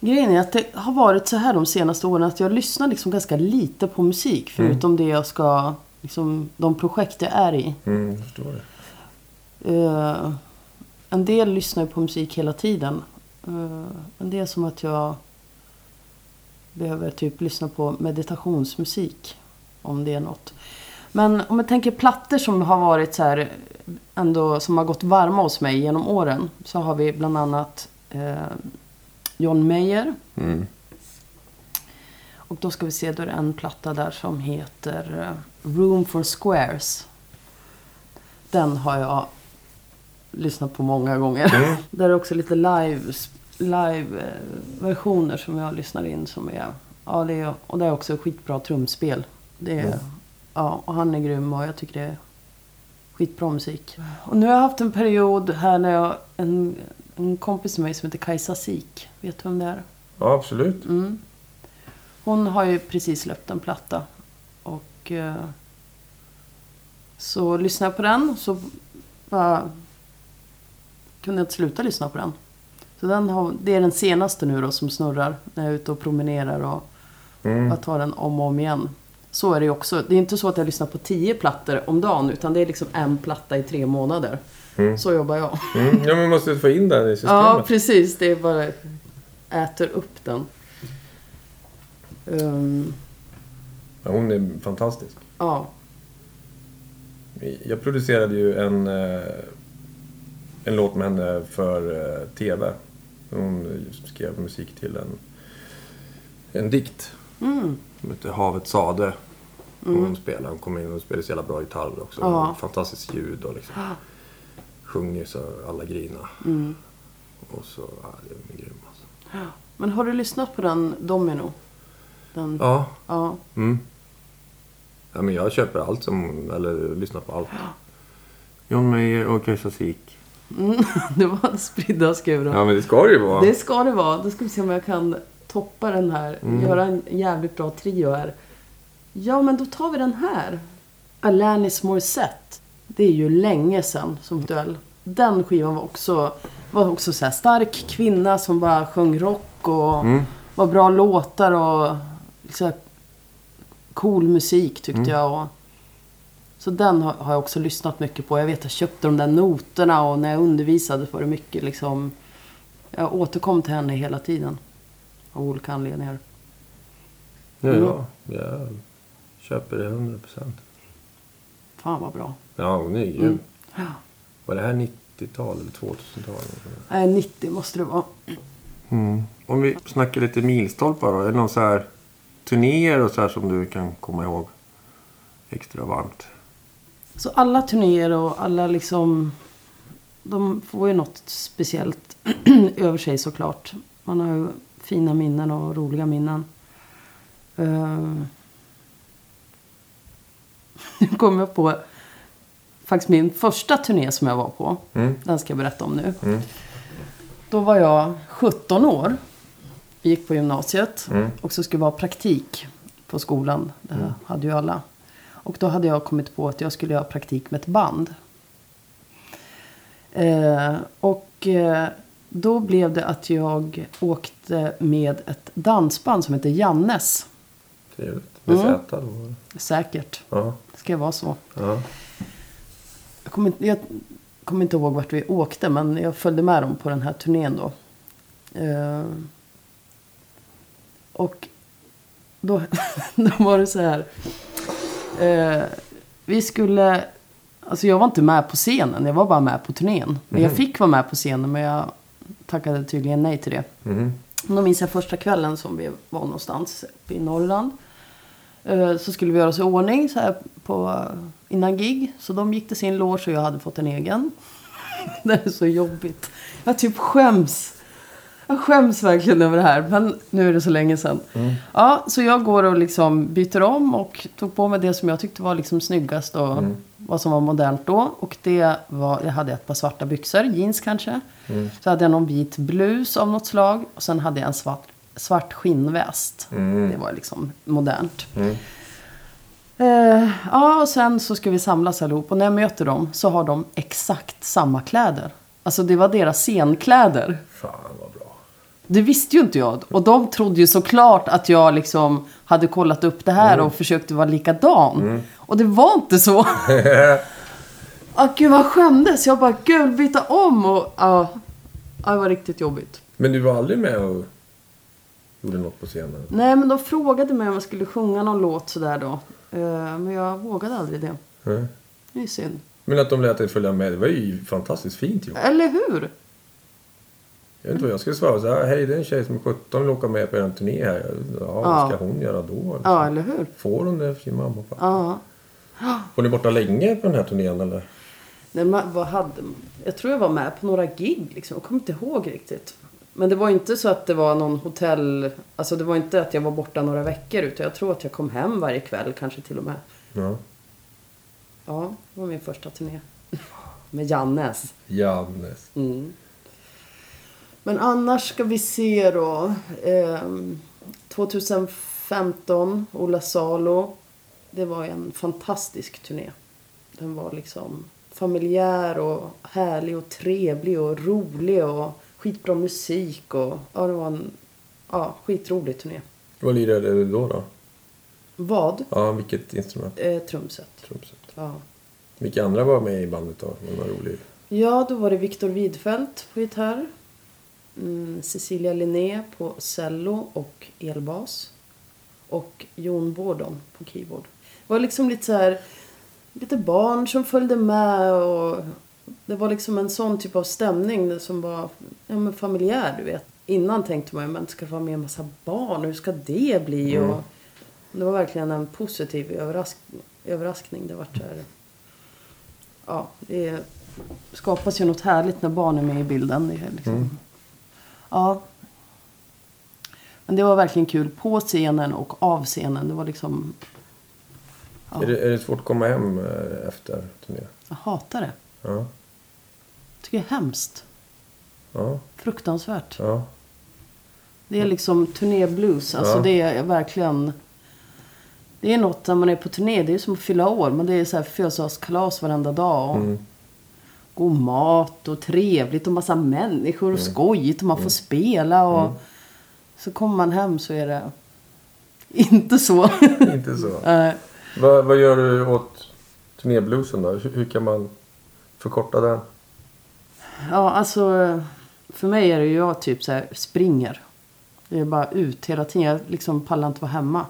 [SPEAKER 1] Grejen är att det har varit så här de senaste åren att jag lyssnar liksom ganska lite på musik. Förutom det jag ska, liksom, de projekt jag är i.
[SPEAKER 2] Mm, jag förstår det.
[SPEAKER 1] Eh, en del lyssnar på musik hela tiden. Uh, men det är som att jag behöver typ lyssna på meditationsmusik. Om det är något. Men om jag tänker plattor som har varit så här ändå som har gått varma hos mig genom åren. Så har vi bland annat eh, John Mayer.
[SPEAKER 2] Mm.
[SPEAKER 1] Och då ska vi se, då är det en platta där som heter eh, Room for Squares. Den har jag lyssnat på många gånger.
[SPEAKER 2] Mm.
[SPEAKER 1] Där är också lite live, live eh, versioner som jag lyssnar in som är... Ja, det är, och det är också skitbra trumspel. Det är, ja, och han är grym och jag tycker det är skitbra musik. Och nu har jag haft en period här när jag... En, en kompis med mig som heter Kajsa Sik. Vet du vem det är?
[SPEAKER 2] Ja, absolut.
[SPEAKER 1] Mm. Hon har ju precis släppt en platta. Och eh, så lyssnade jag på den så bara kunde jag inte sluta lyssna på den. Så den har, det är den senaste nu då som snurrar när jag är ute och promenerar och
[SPEAKER 2] Mm.
[SPEAKER 1] jag tar den om och om igen. Så är det ju också. Det är inte så att jag lyssnar på tio plattor om dagen utan det är liksom en platta i tre månader.
[SPEAKER 2] Mm.
[SPEAKER 1] Så jobbar jag.
[SPEAKER 2] Mm. Ja, man måste få in den i systemet.
[SPEAKER 1] Ja, precis. Det är bara äter upp den. Ehm,
[SPEAKER 2] Ja, hon är fantastisk.
[SPEAKER 1] ja.
[SPEAKER 2] Jag producerade ju en, eh, en låt med henne för eh, TV. Hon skrev musik till en, en dikt
[SPEAKER 1] Mm.
[SPEAKER 2] Som heter Havet sade. Och Hon spelade, hon kom in och spelade så jävla bra gitarr också.
[SPEAKER 1] Ja.
[SPEAKER 2] Fantastiskt ljud och liksom sjunger så alla grina.
[SPEAKER 1] Mm.
[SPEAKER 2] Och så, ja, det är grym alltså.
[SPEAKER 1] Men har du lyssnat på den Domino? Den,
[SPEAKER 2] Ja,
[SPEAKER 1] ja.
[SPEAKER 2] mm. ja men jag köper allt som, eller lyssnar på allt. John Mayer och Kajsa Sik.
[SPEAKER 1] Mm, det var spridda skurar.
[SPEAKER 2] Ja men det ska det ju vara.
[SPEAKER 1] Det ska det vara. Då ska vi se om jag kan toppa den här.
[SPEAKER 2] Mm.
[SPEAKER 1] Göra en jävligt bra trio här. Ja, men då tar vi den här. Alanis Morissette. Det är ju länge sedan som duell. Den skivan var också, var också så här stark kvinna som bara sjöng rock och
[SPEAKER 2] Mm.
[SPEAKER 1] var bra låtar och så cool musik tyckte
[SPEAKER 2] Mm.
[SPEAKER 1] jag. Och, så den har, jag också lyssnat mycket på. Jag vet jag köpte de där noterna och när jag undervisade var det mycket liksom... Jag återkom till henne hela tiden. Av olika anledningar.
[SPEAKER 2] Ja,
[SPEAKER 1] Mm.
[SPEAKER 2] ja, jag köper det 100 procent.
[SPEAKER 1] Fan vad bra.
[SPEAKER 2] Ja, hon är grym.
[SPEAKER 1] Mm. Ja.
[SPEAKER 2] Var det här 90-tal eller 2000-tal?
[SPEAKER 1] Nej, 90 måste det vara.
[SPEAKER 2] Mm. Om vi snackar lite milstolpar då. Är det någon så här turnéer och så här som du kan komma ihåg extra varmt?
[SPEAKER 1] Så alla turnéer och alla liksom... De får ju något speciellt över sig såklart. Man har ju fina minnen och roliga minnen. Eh, Nu kom jag på faktiskt min första turné som jag var på.
[SPEAKER 2] Mm.
[SPEAKER 1] Den ska jag berätta om nu. Då var jag 17 år. Gick på gymnasiet.
[SPEAKER 2] Mm.
[SPEAKER 1] Och så skulle vi ha praktik på skolan. Det här hade ju alla. Och då hade jag kommit på att jag skulle göra praktik med ett band. Eh, och eh, då blev det att jag åkte med ett dansband som heter Jannes.
[SPEAKER 2] Trevligt. Med
[SPEAKER 1] Mm.
[SPEAKER 2] Z då?
[SPEAKER 1] Säkert.
[SPEAKER 2] Ja.
[SPEAKER 1] Det ska vara så.
[SPEAKER 2] ja.
[SPEAKER 1] Jag kommer, inte, jag kommer inte ihåg vart vi åkte, men jag följde med dem på den här turnén då. Eh, och då, då var det så här. Eh, vi skulle... Alltså jag var inte med på scenen, jag var bara med på turnén. Men jag fick vara med på scenen, men jag tackade tydligen nej till det.
[SPEAKER 2] Mhm.
[SPEAKER 1] Då minns jag första kvällen som vi var någonstans uppe i Norrland. Eh, Så skulle vi göra oss i ordning så här på, innan gig. Så de gick till sin loge och jag hade fått en egen. Det är så jobbigt. Jag typ skäms. Jag skäms verkligen över det här. Men nu är det så länge sedan. Ja, så jag går och liksom byter om och tog på mig det som jag tyckte var liksom snyggast och vad som var modernt då. Och det var, jag hade ett par svarta byxor, jeans kanske. Så hade jag någon vit blus av något slag. Och sen hade jag en svart, svart skinnväst. Det var liksom modernt. Eh, ja, och sen så ska vi samlas allihop. Och när jag möter dem så har de exakt samma kläder. Alltså det var deras scenkläder.
[SPEAKER 2] Fan.
[SPEAKER 1] Det visste ju inte jag. Och de trodde ju såklart att jag liksom hade kollat upp det här och försökte vara likadan. Och det var inte så. ah, gud vad jag skämdes. Jag bara, gud byta om. Och ja, ja, det var riktigt jobbigt.
[SPEAKER 2] Men du var aldrig med och gjorde något på scenen?
[SPEAKER 1] Nej, men de frågade mig om jag skulle sjunga någon låt sådär då. Eh, men jag vågade aldrig det.
[SPEAKER 2] Nej.
[SPEAKER 1] Det är synd.
[SPEAKER 2] Men att de lät dig följa med, det var ju fantastiskt fint gjort.
[SPEAKER 1] Eller hur?
[SPEAKER 2] Jag vet inte vad jag skulle svara. Så här, Hej, det är en tjej som är 17 vill åka med på en turné här. Ja, vad
[SPEAKER 1] Ja.
[SPEAKER 2] ska hon göra då? Liksom?
[SPEAKER 1] Ja, eller hur?
[SPEAKER 2] Får hon det för sin mamma och pappa?
[SPEAKER 1] Ja.
[SPEAKER 2] Var ni borta länge på den här turnén eller?
[SPEAKER 1] Nej, men vad hade, jag tror jag var med på några gig liksom. Jag kommer inte ihåg riktigt. Men det var inte så att det var någon hotell. Alltså det var inte att jag var borta några veckor. Utan jag tror att jag kom hem varje kväll kanske till och med.
[SPEAKER 2] Ja.
[SPEAKER 1] Ja, det var min första turné. Med Jannes.
[SPEAKER 2] Jannes.
[SPEAKER 1] Mm. Men annars ska vi se då. ehm, 2015, Ola Salo. Det var en fantastisk turné. Den var liksom familjär och härlig och trevlig och rolig och skitbra musik och ja, det var en ja, skitrolig turné.
[SPEAKER 2] Vad lirade du då? då?
[SPEAKER 1] Vad?
[SPEAKER 2] Ja, vilket instrument?
[SPEAKER 1] Eh, trumset.
[SPEAKER 2] Trumset.
[SPEAKER 1] Ja.
[SPEAKER 2] Vilka andra var med i bandet då? Var roligt.
[SPEAKER 1] Ja, då var det Viktor Widfeldt på gitarr. Mm, Cecilia Linné på cello och elbas. Och Jon Bordon på keyboard. Det var liksom lite så här, lite barn som följde med och det var liksom en sån typ av stämning som var ja, men familjär, du vet. Innan tänkte man ju, men ska vara med en massa barn? Hur ska det bli? Och det var verkligen en positiv överrask överraskning. Det var så här, ja, det skapas ju något härligt när barn är med i bilden. Det är liksom, Ja. Men det var verkligen kul på scenen och av scenen. Det var liksom... Ja.
[SPEAKER 2] Är, det, är det svårt att komma hem eh, efter turnén?
[SPEAKER 1] Jag hatar det.
[SPEAKER 2] Ja.
[SPEAKER 1] tycker det är hemskt.
[SPEAKER 2] Ja.
[SPEAKER 1] Fruktansvärt.
[SPEAKER 2] Ja.
[SPEAKER 1] Det är liksom turnéblues. Alltså
[SPEAKER 2] Ja.
[SPEAKER 1] det är verkligen... Det är något när man är på turné. Det är som att fylla år. Men det är så här födelsedagskalas varenda dag. Och
[SPEAKER 2] Mm.
[SPEAKER 1] God mat och trevligt och massa människor och skojigt. Och man får spela. Och så kommer man hem så är det inte så.
[SPEAKER 2] Inte så.
[SPEAKER 1] Nej.
[SPEAKER 2] vad, vad gör du åt turnébluesen då? Hur, hur kan man förkorta den?
[SPEAKER 1] Ja, alltså för mig är det ju jag typ så här springer. Det är bara ut hela tiden. Jag liksom pallar inte vara hemma.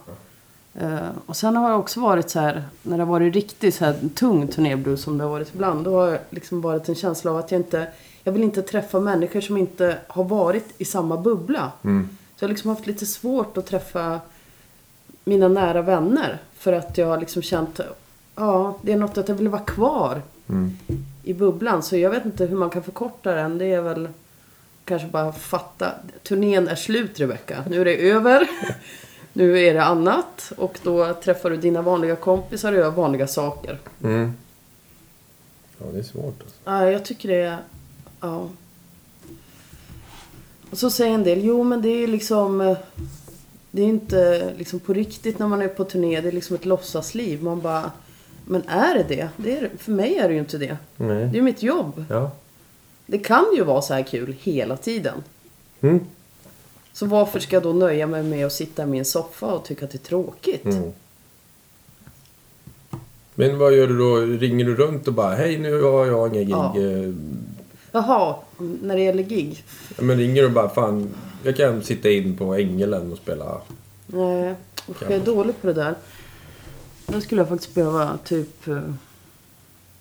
[SPEAKER 1] Eh, och sen har jag också varit så här, när det har varit riktigt så här tung turnéblues som det har varit ibland. Då har jag liksom varit en känsla av att jag inte, jag vill inte träffa människor som inte har varit i samma bubbla.
[SPEAKER 2] Mm.
[SPEAKER 1] Så jag har liksom haft lite svårt att träffa mina nära vänner. För att jag har liksom känt, ja, det är något att jag vill vara kvar
[SPEAKER 2] Mm.
[SPEAKER 1] i bubblan. Så jag vet inte hur man kan förkorta den. Det är väl kanske bara fatta. Turnén är slut Rebecka. Nu är det över. Nu är det annat och då träffar du dina vanliga kompisar och gör vanliga saker.
[SPEAKER 2] Mm. Ja, det är svårt alltså.
[SPEAKER 1] Ja, jag tycker det är... Ja. Och så säger en del, jo men det är liksom... Det är inte liksom på riktigt när man är på turné. Det är liksom ett låtsasliv. Man bara... Men är det det? det är, för mig är det ju inte det. Det
[SPEAKER 2] Nej.
[SPEAKER 1] är ju mitt jobb.
[SPEAKER 2] Ja.
[SPEAKER 1] Det kan ju vara så här kul hela tiden.
[SPEAKER 2] Mm.
[SPEAKER 1] Så varför ska jag då nöja mig med att sitta i min soffa och tycka att det är tråkigt?
[SPEAKER 2] Mm. Men vad gör du då? Ringer du runt och bara hej nu har jag inga gig.
[SPEAKER 1] Ja.
[SPEAKER 2] Eh,
[SPEAKER 1] Jaha, när det gäller gig.
[SPEAKER 2] Men ringer du bara fan jag kan sitta in på Ängelen och spela.
[SPEAKER 1] Nej, usch, jag är dålig på det där. Då skulle jag faktiskt behöva typ... eh,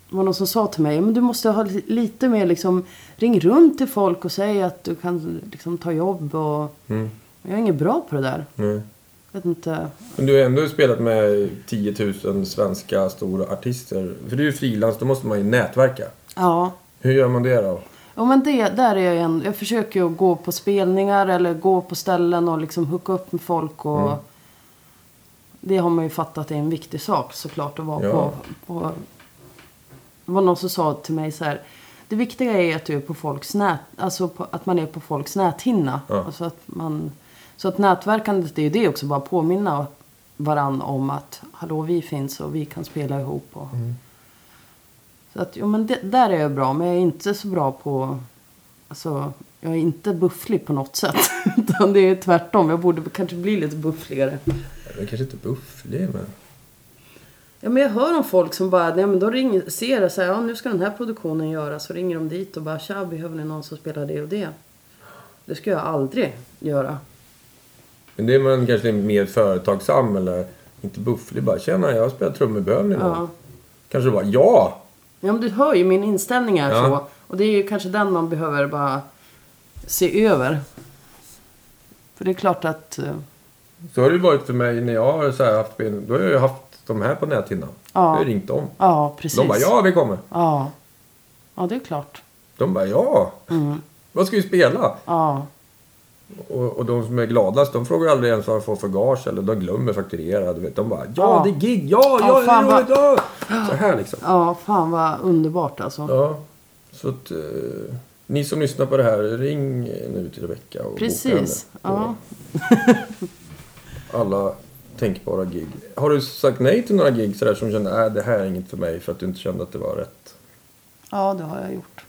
[SPEAKER 1] Det var någon som sa till mig, men du måste ha li- lite mer liksom... Ring runt till folk och säg att du kan liksom ta jobb och...
[SPEAKER 2] Mm.
[SPEAKER 1] Jag är inget bra på det där.
[SPEAKER 2] Nej.
[SPEAKER 1] Vet inte.
[SPEAKER 2] Men du har ändå spelat med 10 000 svenska stora artister. För du är ju frilans, då måste man ju nätverka.
[SPEAKER 1] Ja.
[SPEAKER 2] Hur gör man det då?
[SPEAKER 1] Ja men det, där är jag en, jag försöker ju gå på spelningar eller gå på ställen och liksom hooka upp med folk och
[SPEAKER 2] Mm.
[SPEAKER 1] Det har man ju fattat är en viktig sak såklart att vara
[SPEAKER 2] Ja.
[SPEAKER 1] på, på Det var någon som sa till mig så här Det viktiga är att du är på folks nät, alltså på, att man är på folks näthinna.
[SPEAKER 2] Ja.
[SPEAKER 1] Alltså att man, så att nätverkandet det är ju det också, bara påminna varann om att hallå vi finns och vi kan spela ihop. Och,
[SPEAKER 2] Mm.
[SPEAKER 1] Så att, jo, men det, där är jag bra, men jag är inte så bra på... Alltså, jag är inte bufflig på något sätt. Utan det är tvärtom. Jag borde kanske bli lite buffligare.
[SPEAKER 2] Jag kanske inte bufflig men...
[SPEAKER 1] Ja, men jag hör om folk som bara, nej men de ringer, ser det så här, ja nu ska den här produktionen göras. Så ringer de dit och bara, tja behöver ni någon som spelar det och det? Det ska jag aldrig göra.
[SPEAKER 2] Men det är man kanske är mer företagsam eller inte bufflig. Bara tjena jag har spelat trummor, behöver ni någon?
[SPEAKER 1] Ja.
[SPEAKER 2] Kanske bara ja!
[SPEAKER 1] Ja men du hör ju min inställning är
[SPEAKER 2] Ja.
[SPEAKER 1] så. Och det är ju kanske den man behöver bara se över. För det är klart att, eh,
[SPEAKER 2] Så har det ju varit för mig när jag har så här haft. Då har jag haft de här på näthinnan.
[SPEAKER 1] Ja.
[SPEAKER 2] Jag har ringt dem.
[SPEAKER 1] ja precis.
[SPEAKER 2] De bara ja vi kommer.
[SPEAKER 1] Ja. Ja det är klart.
[SPEAKER 2] De bara ja!
[SPEAKER 1] Mm.
[SPEAKER 2] Vad ska vi spela?
[SPEAKER 1] Ja.
[SPEAKER 2] Och, och de som är gladast de frågar aldrig ens vad de får för gage eller de glömmer fakturera. Du vet. De bara ja,
[SPEAKER 1] Ja.
[SPEAKER 2] det är gig, ja,
[SPEAKER 1] Ja,
[SPEAKER 2] ja, det är roligt, ja. Så här liksom.
[SPEAKER 1] Ja, fan vad underbart alltså.
[SPEAKER 2] Ja. Så att eh, ni som lyssnar på det här, ring nu till Rebecka och boka
[SPEAKER 1] Precis.
[SPEAKER 2] henne.
[SPEAKER 1] Ja.
[SPEAKER 2] Och Alla tänkbara gig. Har du sagt nej till några gig sådär som kände att det här är inget för mig för att du inte kände att det var rätt?
[SPEAKER 1] ja, det har jag gjort.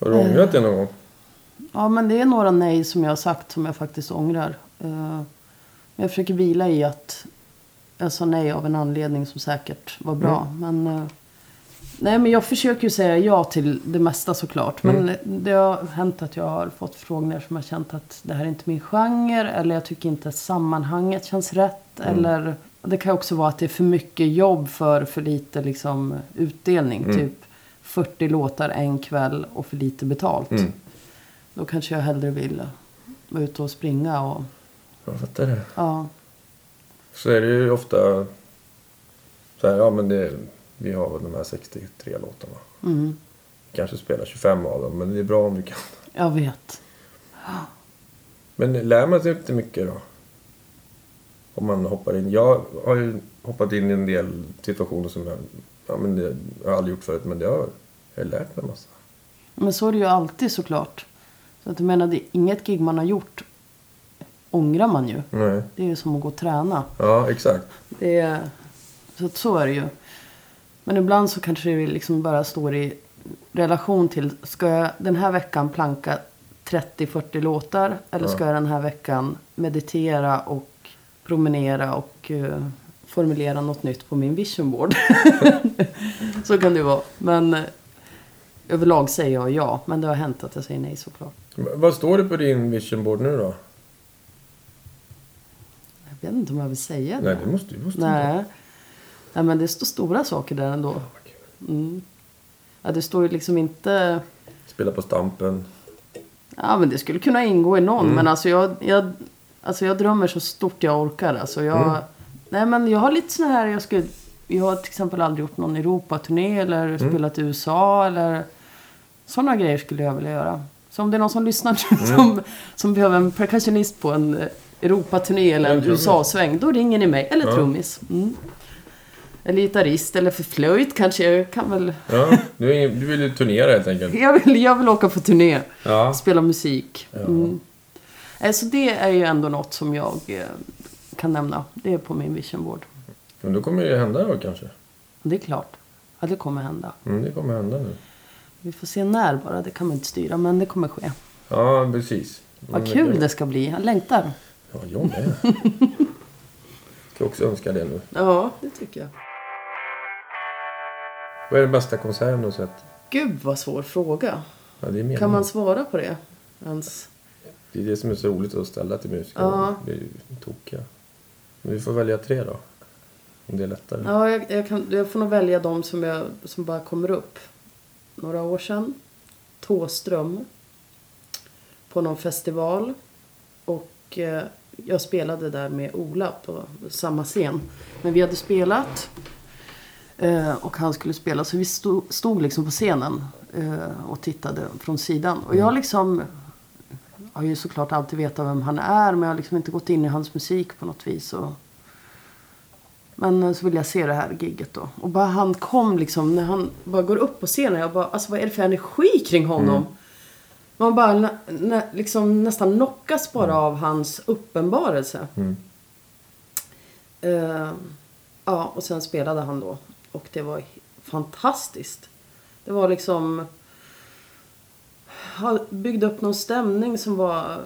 [SPEAKER 2] Har du ångrat det någon gång?
[SPEAKER 1] Ja, men det är några nej som jag har sagt som jag faktiskt ångrar. Eh, Men jag försöker vila i att jag sa nej av en anledning som säkert var bra. Men, eh, nej, men jag försöker ju säga ja till det mesta såklart. Men det har hänt att jag har fått förfrågningar som har känt att det här är inte min genre. Eller jag tycker inte att sammanhanget känns rätt. Eller det kan också vara att det är för mycket jobb för för lite liksom, utdelning. Typ 40 låtar en kväll och för lite betalt.
[SPEAKER 2] Mm.
[SPEAKER 1] Då kanske jag hellre vill vara ute och springa och
[SPEAKER 2] Jag fattar det.
[SPEAKER 1] ja.
[SPEAKER 2] Så är det ju ofta så här, ja men det, vi har de här 63 låtarna.
[SPEAKER 1] Mm,
[SPEAKER 2] Vi kanske spelar 25 av dem, men det är bra om vi kan.
[SPEAKER 1] jag vet.
[SPEAKER 2] Men lär man sig inte mycket då? Om man hoppar in. Jag har ju hoppat in i en del situationer som jag, ja, men det, jag har aldrig gjort förut, men det har jag har lärt mig en massa.
[SPEAKER 1] Men så är det ju alltid såklart. Så att jag menar, det är inget gig man har gjort ångrar man ju.
[SPEAKER 2] Nej.
[SPEAKER 1] Det är ju som att gå och träna.
[SPEAKER 2] Ja, exakt.
[SPEAKER 1] Det är, så att så är det ju. Men ibland så kanske det liksom bara står i relation till, ska jag den här veckan planka 30-40 låtar? Eller ska jag den här veckan meditera och promenera och eh, formulera något nytt på min vision board? så kan det vara. Men eh, överlag säger jag ja. Men det har hänt att jag säger nej såklart.
[SPEAKER 2] Vad står det på din vision board nu då?
[SPEAKER 1] Jag vet inte om jag vill säga det.
[SPEAKER 2] Nej, det måste du måste inte.
[SPEAKER 1] Nej. Men det står stora saker där ändå. Mm. Ja, det står ju liksom inte...
[SPEAKER 2] Spela på Stampen.
[SPEAKER 1] Ja, men det skulle kunna ingå i någon.
[SPEAKER 2] Mm.
[SPEAKER 1] Men alltså jag, jag, alltså jag drömmer så stort jag orkar. Alltså jag,
[SPEAKER 2] Mm.
[SPEAKER 1] Nej, men jag har lite såna här... Jag, skulle, jag har till exempel aldrig gjort någon Europaturné eller
[SPEAKER 2] Mm.
[SPEAKER 1] spelat i USA eller... Sådana grejer skulle jag vilja göra. Så om det är någon som lyssnar som, som behöver en percussionist på en eh, Europaturné eller
[SPEAKER 2] En.
[SPEAKER 1] USA-sväng, då ringer ni mig. Eller
[SPEAKER 2] Ja.
[SPEAKER 1] trummis. Eller gitarrist, eller för flöjt kanske. Jag kan väl...
[SPEAKER 2] Ja, du, är du vill ju turnera helt enkelt.
[SPEAKER 1] Jag vill, jag vill åka på turné.
[SPEAKER 2] Ja.
[SPEAKER 1] Spela musik.
[SPEAKER 2] Ja.
[SPEAKER 1] Mm. Eh, Så det är ju ändå något som jag eh, kan nämna. Det är på min vision board.
[SPEAKER 2] Men då kommer det ju hända då kanske.
[SPEAKER 1] Det är klart. Ja, det kommer hända.
[SPEAKER 2] Mm, det kommer hända nu.
[SPEAKER 1] Vi får se när bara. Det kan man inte styra, men det kommer ske.
[SPEAKER 2] Ja, precis.
[SPEAKER 1] Vad
[SPEAKER 2] Men
[SPEAKER 1] kul det ska bli. Jag längtar.
[SPEAKER 2] Ja, jag med. Ska också önska det nu.
[SPEAKER 1] Ja, det tycker jag.
[SPEAKER 2] Vad är den bästa konserten du har sett?
[SPEAKER 1] Gud vad svår fråga.
[SPEAKER 2] Ja, det är meningen.
[SPEAKER 1] Kan man svara på det? Ens?
[SPEAKER 2] Det är det som är så roligt att ställa till musiker.
[SPEAKER 1] Ja.
[SPEAKER 2] Är ju tokiga. Men vi får välja tre då. Om det är lättare.
[SPEAKER 1] Ja, jag, jag, kan, jag får nog välja de som, jag, som bara kommer upp. Några år sedan. Tåström. På någon festival. Och eh, jag spelade där med Ola på samma scen. Men vi hade spelat. Eh, och han skulle spela. Så vi stod, stod liksom på scenen. Eh, och tittade från sidan. Och jag liksom. Har ju såklart alltid vetat vem han är. Men jag har liksom inte gått in i hans musik på något vis. Och, men eh, så vill jag se det här gigget då. Och bara han kom liksom, när han bara går upp på scenen. Jag bara, alltså vad är det för energi kring honom? Man bara nä, nä, liksom nästan knockas bara av hans uppenbarelse.
[SPEAKER 2] Mm.
[SPEAKER 1] Eh, ja, och sen spelade han då. Och det var fantastiskt. Det var liksom... Han byggde upp någon stämning som var...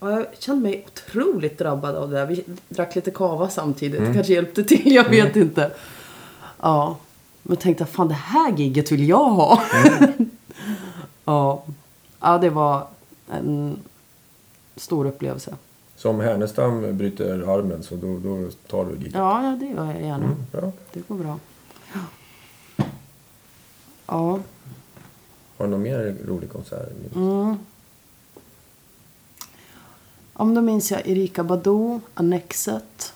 [SPEAKER 1] Ja, jag kände mig otroligt drabbad av det där. Vi drack lite kava samtidigt. Det kanske hjälpte till, jag vet inte. Ja. Men jag tänkte, fan det här gigget vill jag ha. ja. ja, det var en stor upplevelse.
[SPEAKER 2] Så om Härnestam bryter armen så då, då tar du gig.
[SPEAKER 1] Ja, ja, det gör jag gärna.
[SPEAKER 2] Mm.
[SPEAKER 1] Det går bra. Ja.
[SPEAKER 2] Har du någon mer rolig konsert?
[SPEAKER 1] Mm. Men då minns jag Erika Badu, Annexet.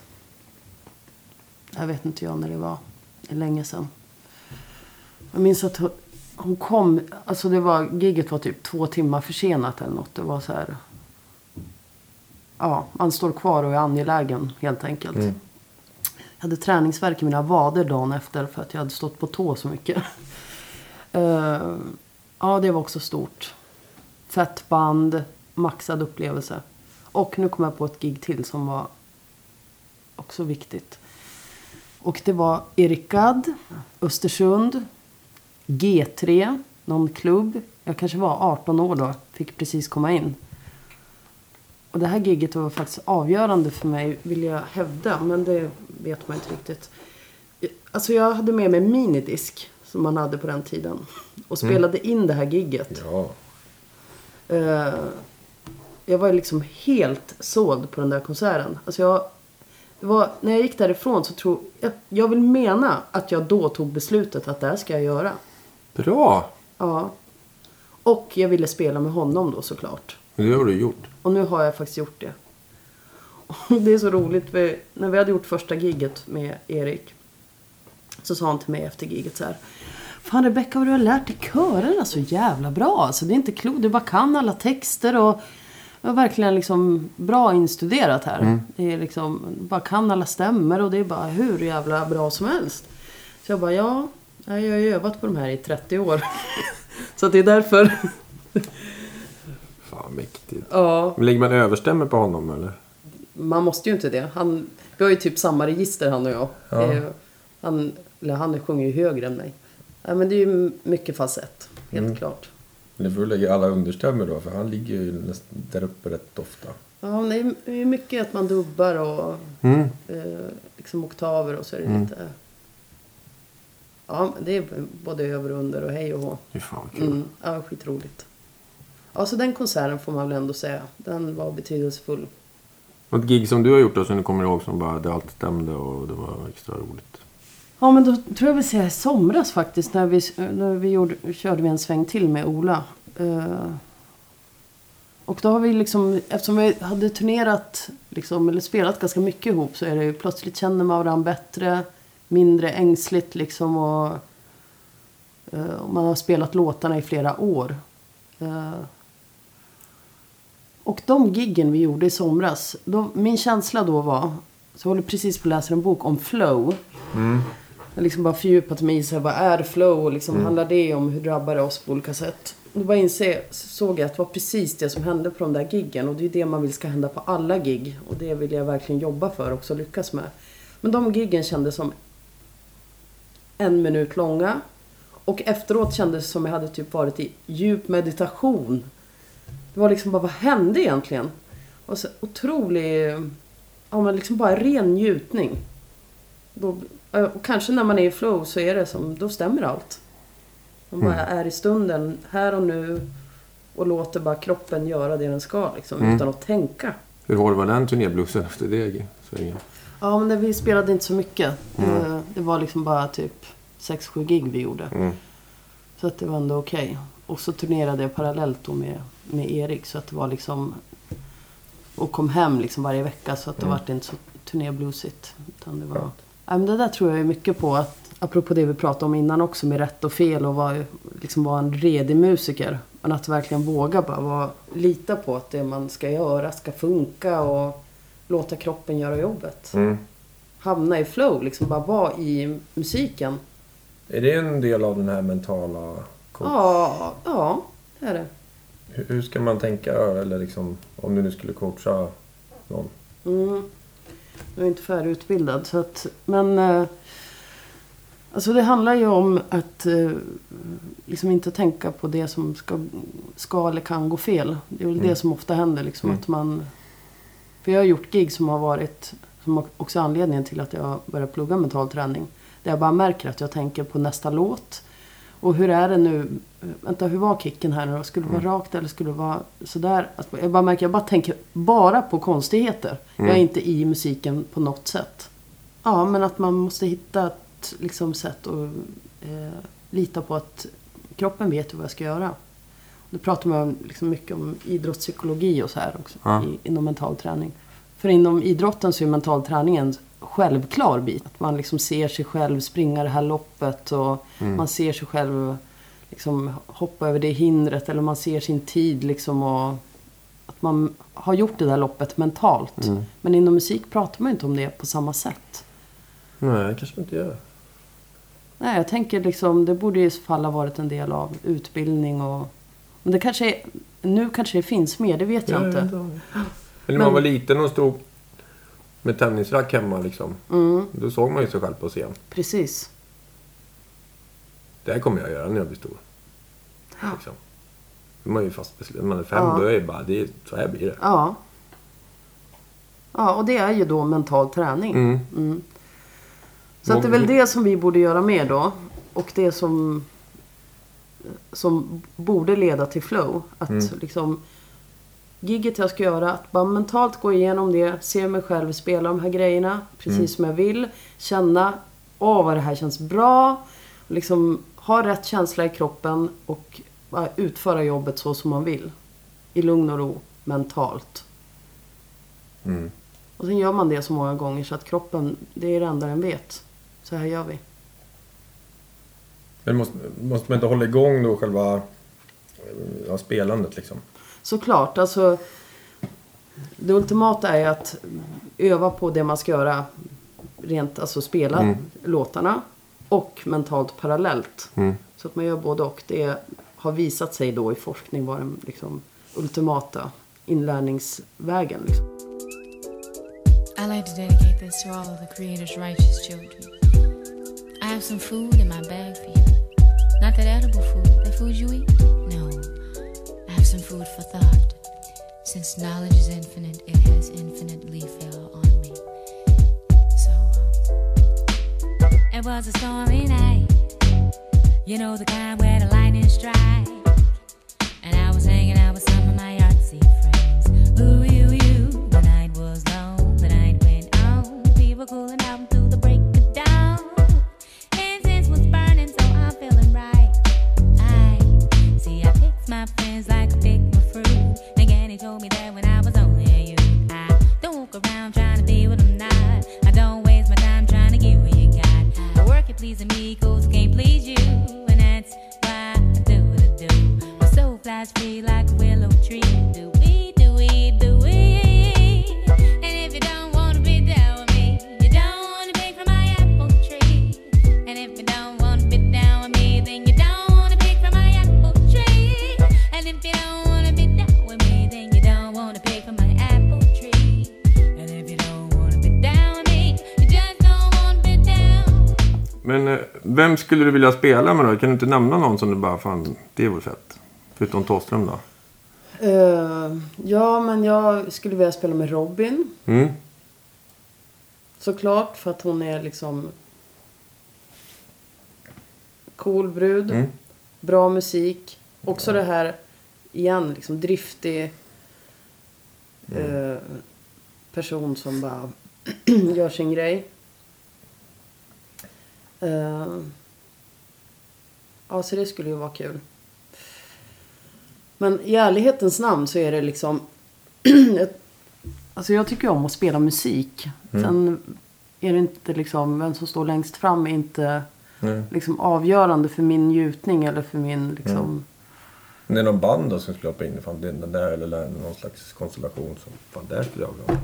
[SPEAKER 1] Jag vet inte jag när det var. Det är länge sedan. Jag minns att hon- kom, alltså det var, giget var typ två timmar försenat eller något. Det var så här. Ja, man står kvar och är angelägen helt enkelt.
[SPEAKER 2] Mm.
[SPEAKER 1] Jag hade träningsvärk i mina vader dagen efter för att jag hade stått på tå så mycket. Uh, ja, det var också stort. Fett band, maxad upplevelse. Och nu kom jag på ett gig till som var också viktigt. Och det var Erik Östersund, G3, någon klubb. Jag kanske var 18 år då, fick precis komma in. Och det här giget var faktiskt avgörande för mig, vill jag hävda. Men det vet man inte riktigt. Alltså jag hade med mig minidisk som man hade på den tiden. Och spelade in det här giget.
[SPEAKER 2] Ja.
[SPEAKER 1] Eh, jag var liksom helt såld på den där konserten. Alltså jag, var, när jag gick därifrån så tror jag, jag vill mena att jag då tog beslutet att det här ska jag göra.
[SPEAKER 2] Bra!
[SPEAKER 1] Ja. Och jag ville spela med honom då såklart.
[SPEAKER 2] Det har du gjort.
[SPEAKER 1] Och nu har jag faktiskt gjort det. Och det är så roligt för när vi hade gjort första giget med Erik. Så sa han till mig efter giget så här. Fan Rebecka vad du har lärt dig körerna så jävla bra. Alltså det är inte klokt. Du bara kan alla texter och det var verkligen liksom bra instuderat här. Det är liksom, bara kan alla stämmer och det är bara hur jävla bra som helst. Så jag bara ja, jag har ju övat på de här i 30 år. så att det är därför.
[SPEAKER 2] Fan mäktigt.
[SPEAKER 1] ja.
[SPEAKER 2] Men lägger man överstämmer på honom eller?
[SPEAKER 1] Man måste ju inte det. Han, vi har ju typ samma register han och jag.
[SPEAKER 2] Ja.
[SPEAKER 1] Ju- Han, eller han sjunger ju högre än mig. Ja, men det är ju mycket falsett. Helt
[SPEAKER 2] Mm.
[SPEAKER 1] klart.
[SPEAKER 2] Eller får du lägga alla understämmer då? För han ligger ju nästan där uppe rätt ofta.
[SPEAKER 1] Ja, men det är- mycket att man dubbar och
[SPEAKER 2] Mm.
[SPEAKER 1] eh, liksom oktaver och så är det
[SPEAKER 2] Mm.
[SPEAKER 1] lite... Ja, men det är både över och under och hej och hå.
[SPEAKER 2] Fy fan kul.
[SPEAKER 1] Mm, ja, skitroligt. Ja, så den konserten får man väl ändå säga. Den var betydelsefull.
[SPEAKER 2] Ett gig som du har gjort då som du kommer ihåg som bara det allt stämde och det var extra roligt.
[SPEAKER 1] Ja, men då tror jag vi säger i somras faktiskt. När vi, när vi gjorde, körde vi en sväng till med Ola. Eh, och då har vi liksom, eftersom vi hade turnerat, liksom, eller spelat ganska mycket ihop. Så är det ju plötsligt känner man varandra bättre. Mindre ängsligt liksom. Och, eh, och man har spelat låtarna i flera år. Eh, Och de giggen vi gjorde i somras. Då, min känsla då var. Så jag håller precis på att läsa en bok om flow. Mm. Jag har liksom bara fördjupat mig i så här, vad är flow och liksom handlar det om hur drabbar det oss på olika sätt. Då bara inse, såg jag att det var precis det som hände på de där giggen och det är det man vill ska hända på alla gig. Och det vill jag verkligen jobba för och också lyckas med. Men de giggen kändes som en minut långa. Och efteråt kändes det som jag hade typ varit i djup meditation. Det var liksom bara, vad hände egentligen? Och så otrolig, ja men liksom bara ren njutning. Då, och kanske när man är i flow så är det som, då stämmer allt. Man bara är i stunden, här och nu. Och låter bara kroppen göra det den ska liksom, utan att tänka.
[SPEAKER 2] Hur hård var den turnéblussen efter det svängen?
[SPEAKER 1] Ja, men det, vi spelade inte så mycket. Det, det var liksom bara typ 6-7 gig vi gjorde.
[SPEAKER 2] Mm.
[SPEAKER 1] Så att det var ändå okej. Och så turnerade jag parallellt då med, med Erik. Så att det var liksom... Och kom hem liksom varje vecka. Så att det vart inte så turnébluesigt. Utan det var... Men det där tror jag mycket på att... Apropå det vi pratade om innan också med rätt och fel och vara, liksom vara en redig musiker. Men att verkligen våga bara vara, lita på att det man ska göra ska funka och låta kroppen göra jobbet.
[SPEAKER 2] Mm.
[SPEAKER 1] Hamna i flow, liksom bara vara i musiken.
[SPEAKER 2] Är det en del av den här mentala... coach-
[SPEAKER 1] Ja, ja, det är det.
[SPEAKER 2] Hur, hur ska man tänka? Eller liksom, om du nu skulle coacha någon?
[SPEAKER 1] Mm. Jag är inte färdigutbildad. Så att, men eh, alltså det handlar ju om att eh, liksom inte tänka på det som ska, ska eller kan gå fel. Det är väl det som ofta händer. Liksom, att man, för jag har gjort gig som har varit, som också är anledningen till att jag började plugga mental träning. Där jag bara märker att jag tänker på nästa låt. Och hur är det nu? Vänta, hur var kicken här nu då? Skulle det vara rakt eller skulle det vara sådär? Alltså, jag bara märker, jag bara tänker bara på konstigheter. Jag är inte i musiken på något sätt. Ja, men att man måste hitta ett liksom, sätt att eh, lita på att kroppen vet vad jag ska göra. Då pratar man liksom mycket om idrottspsykologi och så här också
[SPEAKER 2] Ja.
[SPEAKER 1] i, inom mental träning. För inom idrotten så är mental träning en självklar bit. Att man liksom ser sig själv springa det här loppet och man ser sig själv liksom hoppa över det hindret eller man ser sin tid liksom och att man har gjort det där loppet mentalt. Men inom musik pratar man inte om det på samma sätt.
[SPEAKER 2] Nej, kanske man inte gör.
[SPEAKER 1] Nej, jag tänker liksom det borde i så fall ha varit en del av utbildning och... Men det kanske är, Nu kanske det finns mer, det vet jag inte.
[SPEAKER 2] Eller när man var liten och stod med tennisrack hemma liksom.
[SPEAKER 1] Mm,
[SPEAKER 2] Då såg man ju sig själv på scen.
[SPEAKER 1] precis.
[SPEAKER 2] Det här kommer jag göra när jag blir stor. Liksom. Då är man ju fast besluten. Man är fem,
[SPEAKER 1] Ja.
[SPEAKER 2] då är det bara, det är, så här blir det.
[SPEAKER 1] Ja. Ja, och det är ju då mental träning.
[SPEAKER 2] Mm.
[SPEAKER 1] Så att det är väl det som vi borde göra mer då. Och det som, som borde leda till flow. Att liksom Gigget jag ska göra, att bara mentalt gå igenom det, se mig själv spela de här grejerna precis som jag vill. Känna, åh vad det här känns bra. Liksom ha rätt känsla i kroppen och bara utföra jobbet så som man vill. I lugn och ro, mentalt.
[SPEAKER 2] Mm.
[SPEAKER 1] Och sen gör man det så många gånger så att kroppen, det är det enda den vet. Så här gör vi.
[SPEAKER 2] Men måste, måste man inte hålla igång då själva ja, spelandet liksom?
[SPEAKER 1] Såklart, alltså. Det ultimata är att öva på det man ska göra. Rent, alltså spela låtarna. Och mentalt parallellt.
[SPEAKER 2] Mm.
[SPEAKER 1] Så att man gör både och. Det har visat sig då i forskning vara den liksom, ultimata inlärningsvägen. Liksom.
[SPEAKER 3] I like to dedicate this to all of the Creator's righteous children. I have some food in my bag for you. Not that edible food, that food you eat. I some food for thought. Since knowledge is infinite, it has infinitely fell on me. So, um, it was a stormy night. You know the kind where the lightning strikes. And I was hanging out with some of my artsy friends. Ooh,
[SPEAKER 2] Vem skulle du vilja spela med då? Kan du inte nämna någon som du bara, fan, det vore fett? Förutom Thåström då?
[SPEAKER 1] Eh, ja, men jag skulle vilja spela med Robin.
[SPEAKER 2] Mm.
[SPEAKER 1] Såklart, för att hon är liksom cool brud.
[SPEAKER 2] Mm.
[SPEAKER 1] Bra musik. Också det här, igen, liksom driftig eh, person som bara gör sin grej. Eh, ja, så det skulle ju vara kul. Men i ärlighetens namn så är det liksom... alltså jag tycker om att spela musik. Sen är det inte liksom, vem som står längst fram är inte
[SPEAKER 2] Nej.
[SPEAKER 1] liksom avgörande för min njutning eller för min liksom...
[SPEAKER 2] Det är någon band då som skulle hoppa in fan, den där eller någon slags konstellation som fan där skulle jag vilja.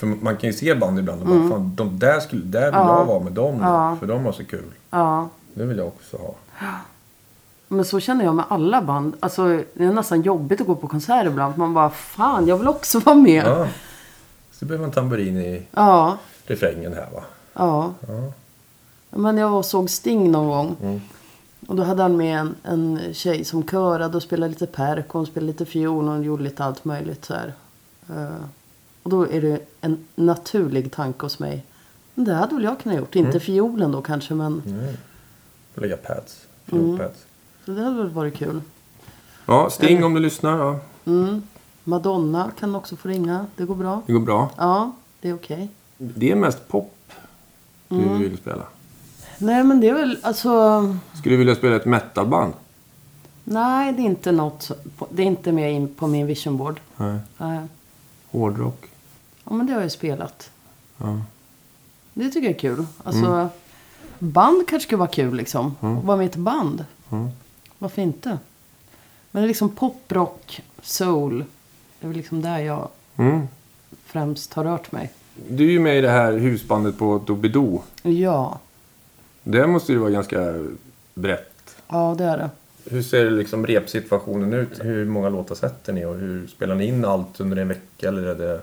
[SPEAKER 2] För man kan ju se band ibland och bara fan de där skulle, där vill
[SPEAKER 1] Mm. Ja.
[SPEAKER 2] jag vara med dem.
[SPEAKER 1] Ja.
[SPEAKER 2] För de har så kul.
[SPEAKER 1] Ja.
[SPEAKER 2] Det vill jag också ha.
[SPEAKER 1] Men så känner jag med alla band. Alltså det är nästan jobbigt att gå på konsert ibland. Man bara, fan jag vill också vara med. Ja.
[SPEAKER 2] Så behöver man tamburin i
[SPEAKER 1] Ja.
[SPEAKER 2] refrängen här va.
[SPEAKER 1] ja.
[SPEAKER 2] Ja.
[SPEAKER 1] Men jag såg Sting någon gång.
[SPEAKER 2] Mm.
[SPEAKER 1] Och då hade han med en, en tjej som körade och spelade lite perk. och Hon spelade lite fiol och hon gjorde lite allt möjligt så här. Eh, och då är det en naturlig tanke hos mig. Det hade väl jag kunnat gjort. Inte fiolen då kanske men
[SPEAKER 2] Mm. Lägga pads.
[SPEAKER 1] Mm.
[SPEAKER 2] Fiolpads.
[SPEAKER 1] så det hade väl varit kul.
[SPEAKER 2] Ja, Sting om du lyssnar. Ja.
[SPEAKER 1] Mm. Madonna kan också få ringa. Det går bra.
[SPEAKER 2] Det går bra.
[SPEAKER 1] Ja, det är okej.
[SPEAKER 2] Det är mest pop du
[SPEAKER 1] Mm.
[SPEAKER 2] vill spela.
[SPEAKER 1] Nej men det är väl alltså.
[SPEAKER 2] Skulle du vilja spela ett metalband?
[SPEAKER 1] Nej det är inte något. Det är inte med in på min vision board.
[SPEAKER 2] Nej.
[SPEAKER 1] Nej.
[SPEAKER 2] Hårdrock?
[SPEAKER 1] Ja men det har jag spelat.
[SPEAKER 2] Ja.
[SPEAKER 1] Det tycker jag är kul. Alltså band kanske skulle vara kul liksom. Att vara med i ett band.
[SPEAKER 2] Mm.
[SPEAKER 1] Varför inte? Men det är liksom pop, rock, soul. Det är väl liksom där jag
[SPEAKER 2] Mm.
[SPEAKER 1] främst har rört mig.
[SPEAKER 2] Du är ju med i det här husbandet på Doobidoo.
[SPEAKER 1] Ja,
[SPEAKER 2] Det måste ju vara ganska brett.
[SPEAKER 1] ja det är det.
[SPEAKER 2] Hur ser liksom repsituationen ut? Hur många låtar sätter ni och hur spelar ni in allt under en vecka? Eller är det...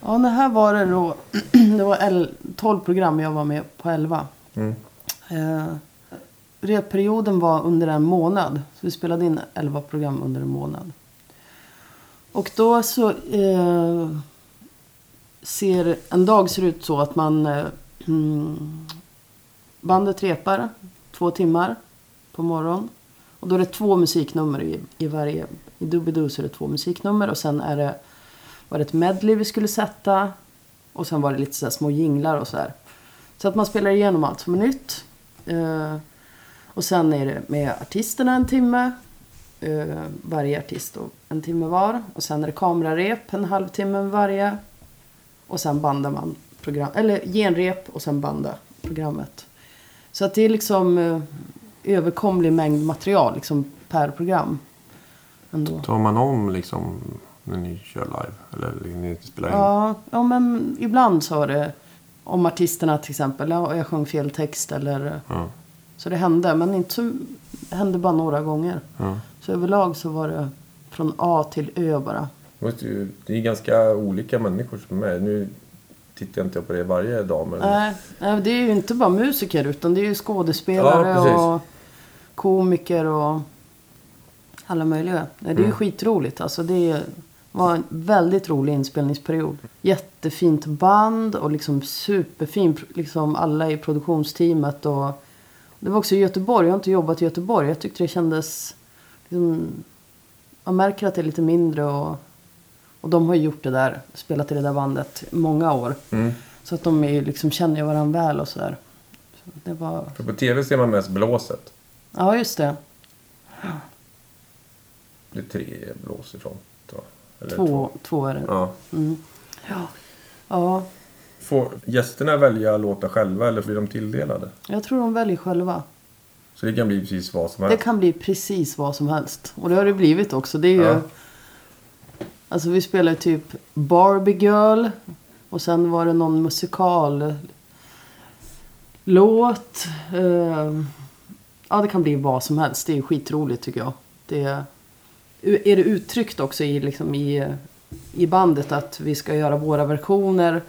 [SPEAKER 1] Ja, det här var det då. Det var el- 12 program jag var med på 11.
[SPEAKER 2] Mm.
[SPEAKER 1] Eh, repperioden var under en månad. Så vi spelade in 11 program under en månad. Och då så eh, ser en dag ser ut så att man eh, mm, bandet repar två timmar på morgonen. Och då är det två musiknummer i, i varje. I Doobidoo så är det två musiknummer och sen är det var det ett medley vi skulle sätta. Och sen var det lite så här små jinglar och så här. Så att man spelar igenom allt som är nytt. Eh, och sen är det med artisterna en timme. Eh, varje artist då, en timme var. Och sen är det kamerarep en halvtimme med varje. Och sen bandar man program, eller genrep och sen banda programmet. Så att det är liksom eh, överkomlig mängd material liksom per program. Ändå.
[SPEAKER 2] Tar man om liksom när ni kör live? Eller när ni spelar in?
[SPEAKER 1] Ja, ja, men ibland så var det om artisterna till exempel. Ja, jag sjöng fel text eller
[SPEAKER 2] Ja.
[SPEAKER 1] så det hände. Men inte så, det hände bara några gånger.
[SPEAKER 2] Ja.
[SPEAKER 1] Så överlag så var det från A till Ö bara.
[SPEAKER 2] Det är ganska olika människor som är med. Nu tittar jag inte på det varje dag men...
[SPEAKER 1] Nej, nej, det är ju inte bara musiker utan det är ju skådespelare
[SPEAKER 2] Ja,
[SPEAKER 1] och komiker och alla möjliga. Nej, det är ju
[SPEAKER 2] Mm.
[SPEAKER 1] skitroligt. Alltså det var en väldigt rolig inspelningsperiod. Jättefint band och liksom superfin, liksom alla i produktionsteamet. Och det var också i Göteborg. Jag har inte jobbat i Göteborg. Jag tyckte det kändes... Liksom, man märker att det är lite mindre och, och de har ju gjort det där, spelat i det där bandet många år.
[SPEAKER 2] Mm.
[SPEAKER 1] Så att de är liksom, känner ju varandra väl och sådär. Så det var...
[SPEAKER 2] För på tv ser man mest blåset.
[SPEAKER 1] Ja, just det.
[SPEAKER 2] Det är tre blås ifrån. Eller
[SPEAKER 1] Två, två är det.
[SPEAKER 2] Ja.
[SPEAKER 1] Mm. Ja. ja,
[SPEAKER 2] Får gästerna välja låtar själva eller blir de tilldelade?
[SPEAKER 1] jag tror de väljer själva.
[SPEAKER 2] Så det kan bli precis vad som
[SPEAKER 1] Det
[SPEAKER 2] helst.
[SPEAKER 1] kan bli precis vad som helst. Och det har det blivit också. Det är ju...
[SPEAKER 2] Ja.
[SPEAKER 1] Alltså vi spelar ju typ Barbie Girl. Och sen var det någon musikal låt. Eh, ja, det kan bli vad som helst. Det är skitroligt tycker jag. Det är, det uttryckt också i, liksom i, i bandet att vi ska göra våra versioner.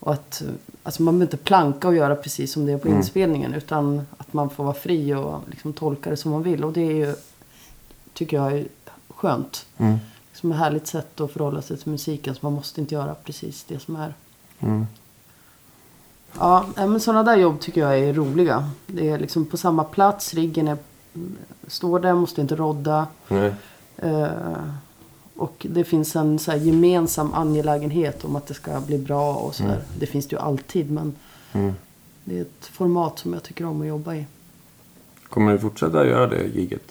[SPEAKER 1] Och att alltså man behöver inte planka och göra precis som det är på inspelningen. Utan att man får vara fri och liksom tolka det som man vill. Och det är ju, tycker jag, är skönt.
[SPEAKER 2] Mm.
[SPEAKER 1] Liksom ett härligt sätt att förhålla sig till musiken. Så man måste inte göra precis det som är.
[SPEAKER 2] Mm.
[SPEAKER 1] Ja, men sådana där jobb tycker jag är roliga. Det är liksom på samma plats, riggen är, står där, måste inte rodda.
[SPEAKER 2] Nej.
[SPEAKER 1] Eh, och det finns en så här gemensam angelägenhet om att det ska bli bra och så här. Det finns det ju alltid men
[SPEAKER 2] Mm.
[SPEAKER 1] det är ett format som jag tycker om att jobba i.
[SPEAKER 2] Kommer du fortsätta göra det giget?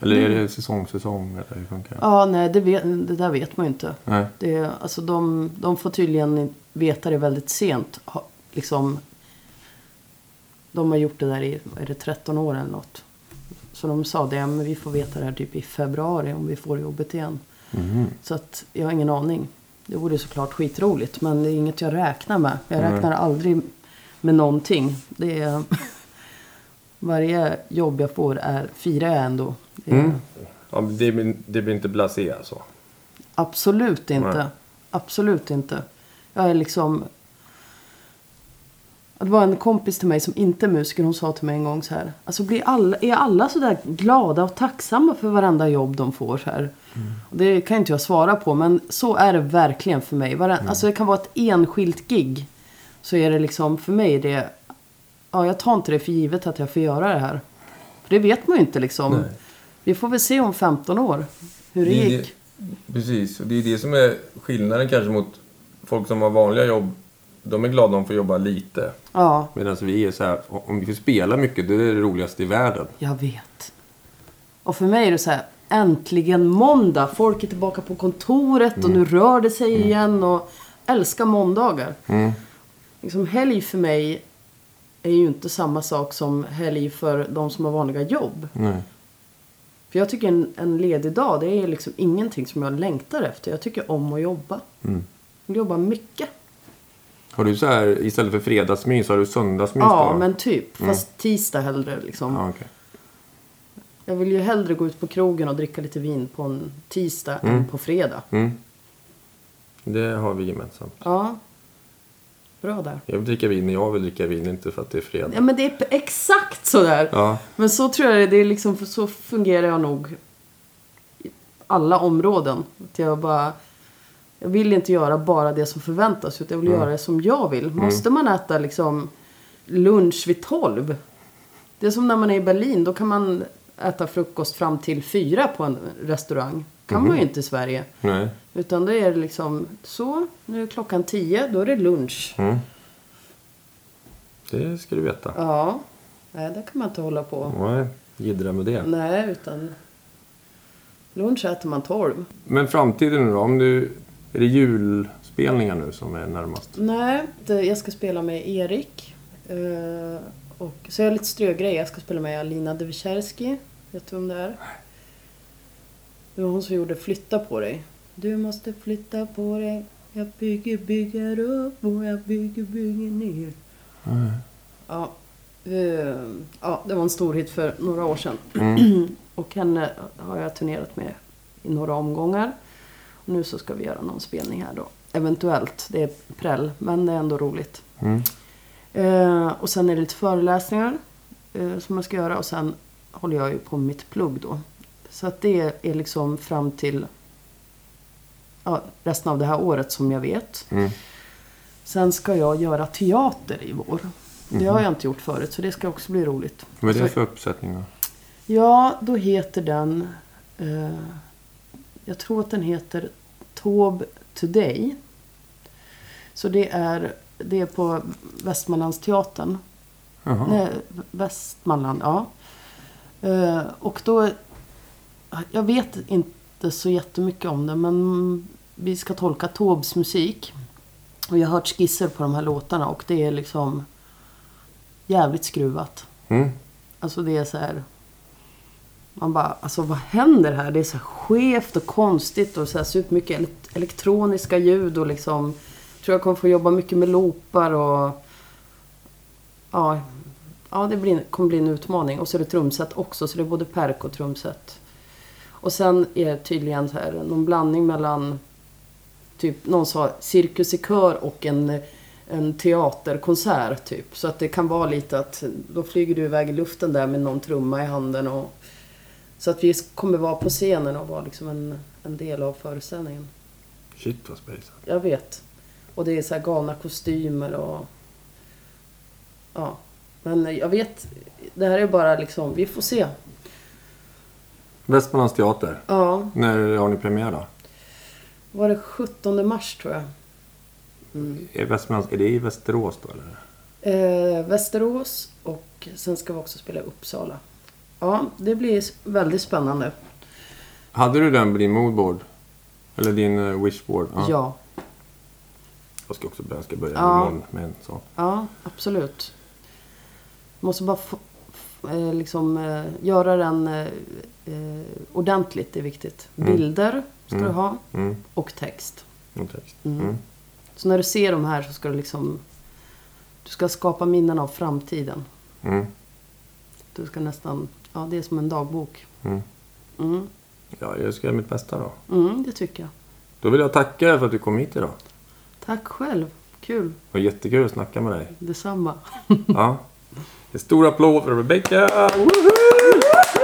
[SPEAKER 2] Eller är det säsong, säsong? Eller hur funkar det?
[SPEAKER 1] Ja, nej, det, vet, det där vet man ju inte.
[SPEAKER 2] Nej.
[SPEAKER 1] Det, alltså de, de får tydligen veta det väldigt sent. Ha, liksom, de har gjort det där i är det, 13 år eller något. Så de sa det, men vi får veta det här typ i februari om vi får jobbet igen.
[SPEAKER 2] Mhm.
[SPEAKER 1] Så att jag har ingen aning. Det vore såklart skitroligt men det är inget jag räknar med. Jag
[SPEAKER 2] Nej.
[SPEAKER 1] räknar aldrig med någonting. Det är, varje jobb jag får är, firar jag ändå. Det är,
[SPEAKER 2] Mm. Ja, det, blir, det blir inte blasé alltså?
[SPEAKER 1] Absolut inte.
[SPEAKER 2] Nej.
[SPEAKER 1] Absolut inte. Jag är liksom... Det var en kompis till mig som inte är musiker. Hon sa till mig en gång så här. Alltså blir alla, är alla så där glada och tacksamma för varenda jobb de får så här? Och det kan inte jag svara på. Men så är det verkligen för mig. Varen, Alltså det kan vara ett enskilt gig. Så är det liksom för mig det. Ja, jag tar inte det för givet att jag får göra det här. För det vet man ju inte liksom.
[SPEAKER 2] Nej.
[SPEAKER 1] Vi får väl se om 15 år. Hur det
[SPEAKER 2] Det
[SPEAKER 1] gick.
[SPEAKER 2] Precis, och det är det som är skillnaden kanske mot folk som har vanliga jobb. De är glada om de får jobba lite.
[SPEAKER 1] Ja.
[SPEAKER 2] Medan vi är så här, om vi får spela mycket, det är det roligaste i världen.
[SPEAKER 1] Jag vet. Och för mig är det så här, äntligen måndag. Folk är tillbaka på kontoret och nu rör det sig igen. Och älskar måndagar.
[SPEAKER 2] Mm.
[SPEAKER 1] Liksom helg för mig är ju inte samma sak som helg för de som har vanliga jobb.
[SPEAKER 2] Nej.
[SPEAKER 1] För jag tycker en, en ledig dag, det är liksom ingenting som jag längtar efter. Jag tycker om att jobba.
[SPEAKER 2] Mm.
[SPEAKER 1] Jag jobbar mycket.
[SPEAKER 2] Har du så här, istället för fredagsmys, har du söndagsmys
[SPEAKER 1] Ja,
[SPEAKER 2] då?
[SPEAKER 1] men typ. Fast tisdag hellre liksom.
[SPEAKER 2] Ja, okej.
[SPEAKER 1] Jag vill ju hellre gå ut på krogen och dricka lite vin på en tisdag än på fredag.
[SPEAKER 2] Mm. Det har vi gemensamt.
[SPEAKER 1] Ja. Bra där.
[SPEAKER 2] Jag vill dricka vin när jag vill dricka vin, inte för att det är fredag.
[SPEAKER 1] Ja men det är exakt så där.
[SPEAKER 2] Ja,
[SPEAKER 1] Men så tror jag det är. det är liksom, så fungerar jag nog i alla områden. Att jag bara... Jag vill inte göra bara det som förväntas utan jag vill göra det som jag vill. Måste man äta liksom lunch vid 12? Det är som när man är i Berlin. Då kan man äta frukost fram till fyra på en restaurang. kan man ju inte i Sverige.
[SPEAKER 2] nej.
[SPEAKER 1] Utan det är liksom så. Nu är klockan 10. Då är det lunch.
[SPEAKER 2] Mm. Det ska du veta.
[SPEAKER 1] Ja. Nej, det kan man inte hålla på.
[SPEAKER 2] Nej, jiddra med det.
[SPEAKER 1] Nej, utan lunch äter man 12.
[SPEAKER 2] Men framtiden då? Om du, är det julspelningar nu som är närmast?
[SPEAKER 1] Nej, det, jag ska spela med Erik. Eh, och, så jag har lite strögrej. Jag ska spela med Alina Devicherski. Vet du vem det är? Det var hon som gjorde Flytta på dig. Du måste flytta på dig. Jag bygger, bygger upp och jag bygger, bygger ner. Ja, eh, ja, det var en stor hit för några år sedan. och henne har jag turnerat med i några omgångar. Nu så ska vi göra någon spelning här då. Eventuellt, det är präll, men det är ändå roligt.
[SPEAKER 2] Mm.
[SPEAKER 1] Eh, och sen är det lite föreläsningar eh, som jag ska göra. Och sen håller jag ju på med mitt plugg då. Så att det är liksom fram till ja, resten av det här året som jag vet.
[SPEAKER 2] Mm.
[SPEAKER 1] Sen ska jag göra teater i vår. Det har jag inte gjort förut, så det ska också bli roligt.
[SPEAKER 2] Vad är det för uppsättning då?
[SPEAKER 1] Ja, då heter den... Eh, jag tror att den heter Taube Today. Så det är, det är på Västmanlandsteatern.
[SPEAKER 2] Jaha.
[SPEAKER 1] Nej, Västmanland, ja. Eh, och då... Jag vet inte så jättemycket om det, men vi ska tolka Taubes musik. Och jag har hört skisser på de här låtarna och det är liksom jävligt skruvat.
[SPEAKER 2] Mm.
[SPEAKER 1] Alltså det är så här... Man bara, alltså vad händer här? Det är så här skevt och konstigt och så här supermycket elektroniska ljud och liksom... Jag tror jag kommer få jobba mycket med loopar och... Ja, ja det blir, kommer bli en utmaning. Och så är det trumset också, så det är både perk och trumset. Och sen är det tydligen så här någon blandning mellan... Typ, någon sa cirkus i kör och en, en teaterkonsert typ. Så att det kan vara lite att då flyger du iväg i luften där med någon trumma i handen. Och, så att vi kommer vara på scenen och vara liksom en, en del av föreställningen.
[SPEAKER 2] Shit vad spejsat.
[SPEAKER 1] Jag vet. Och det är så här galna kostymer och... Ja. Men jag vet, det här är bara liksom, vi får se.
[SPEAKER 2] Västmanlands teater.
[SPEAKER 1] Ja,
[SPEAKER 2] När har ni premiär då?
[SPEAKER 1] var det 17 mars tror jag. Mm.
[SPEAKER 2] Är, Västmanlands, är det i Västerås då eller?
[SPEAKER 1] Eh, Västerås och sen ska vi också spela i Uppsala. Ja, det blir väldigt spännande.
[SPEAKER 2] Hade du den på din moodboard? Eller din uh, wishboard?
[SPEAKER 1] Ja,
[SPEAKER 2] Jag ska också börja, jag ska börja
[SPEAKER 1] Ja.
[SPEAKER 2] imorgon med en sån.
[SPEAKER 1] ja absolut. Måste bara få, eh, liksom eh, göra den eh, eh, ordentligt, det är viktigt.
[SPEAKER 2] Mm.
[SPEAKER 1] Bilder ska
[SPEAKER 2] Mm.
[SPEAKER 1] du ha
[SPEAKER 2] Mm.
[SPEAKER 1] och text.
[SPEAKER 2] Och text.
[SPEAKER 1] Mm.
[SPEAKER 2] Mm.
[SPEAKER 1] Så när du ser de här så ska du liksom... Du ska skapa minnen av framtiden.
[SPEAKER 2] Mm.
[SPEAKER 1] Du ska nästan... Ja, det är som en dagbok.
[SPEAKER 2] Mm.
[SPEAKER 1] Mm,
[SPEAKER 2] Ja, jag ska göra mitt bästa då.
[SPEAKER 1] mm det tycker jag.
[SPEAKER 2] Då vill jag tacka dig för att du kom hit idag.
[SPEAKER 1] Tack själv. Kul.
[SPEAKER 2] Det var jättekul att snacka med dig.
[SPEAKER 1] Detsamma.
[SPEAKER 2] Ja. En stor applåd för Rebecca! Woho!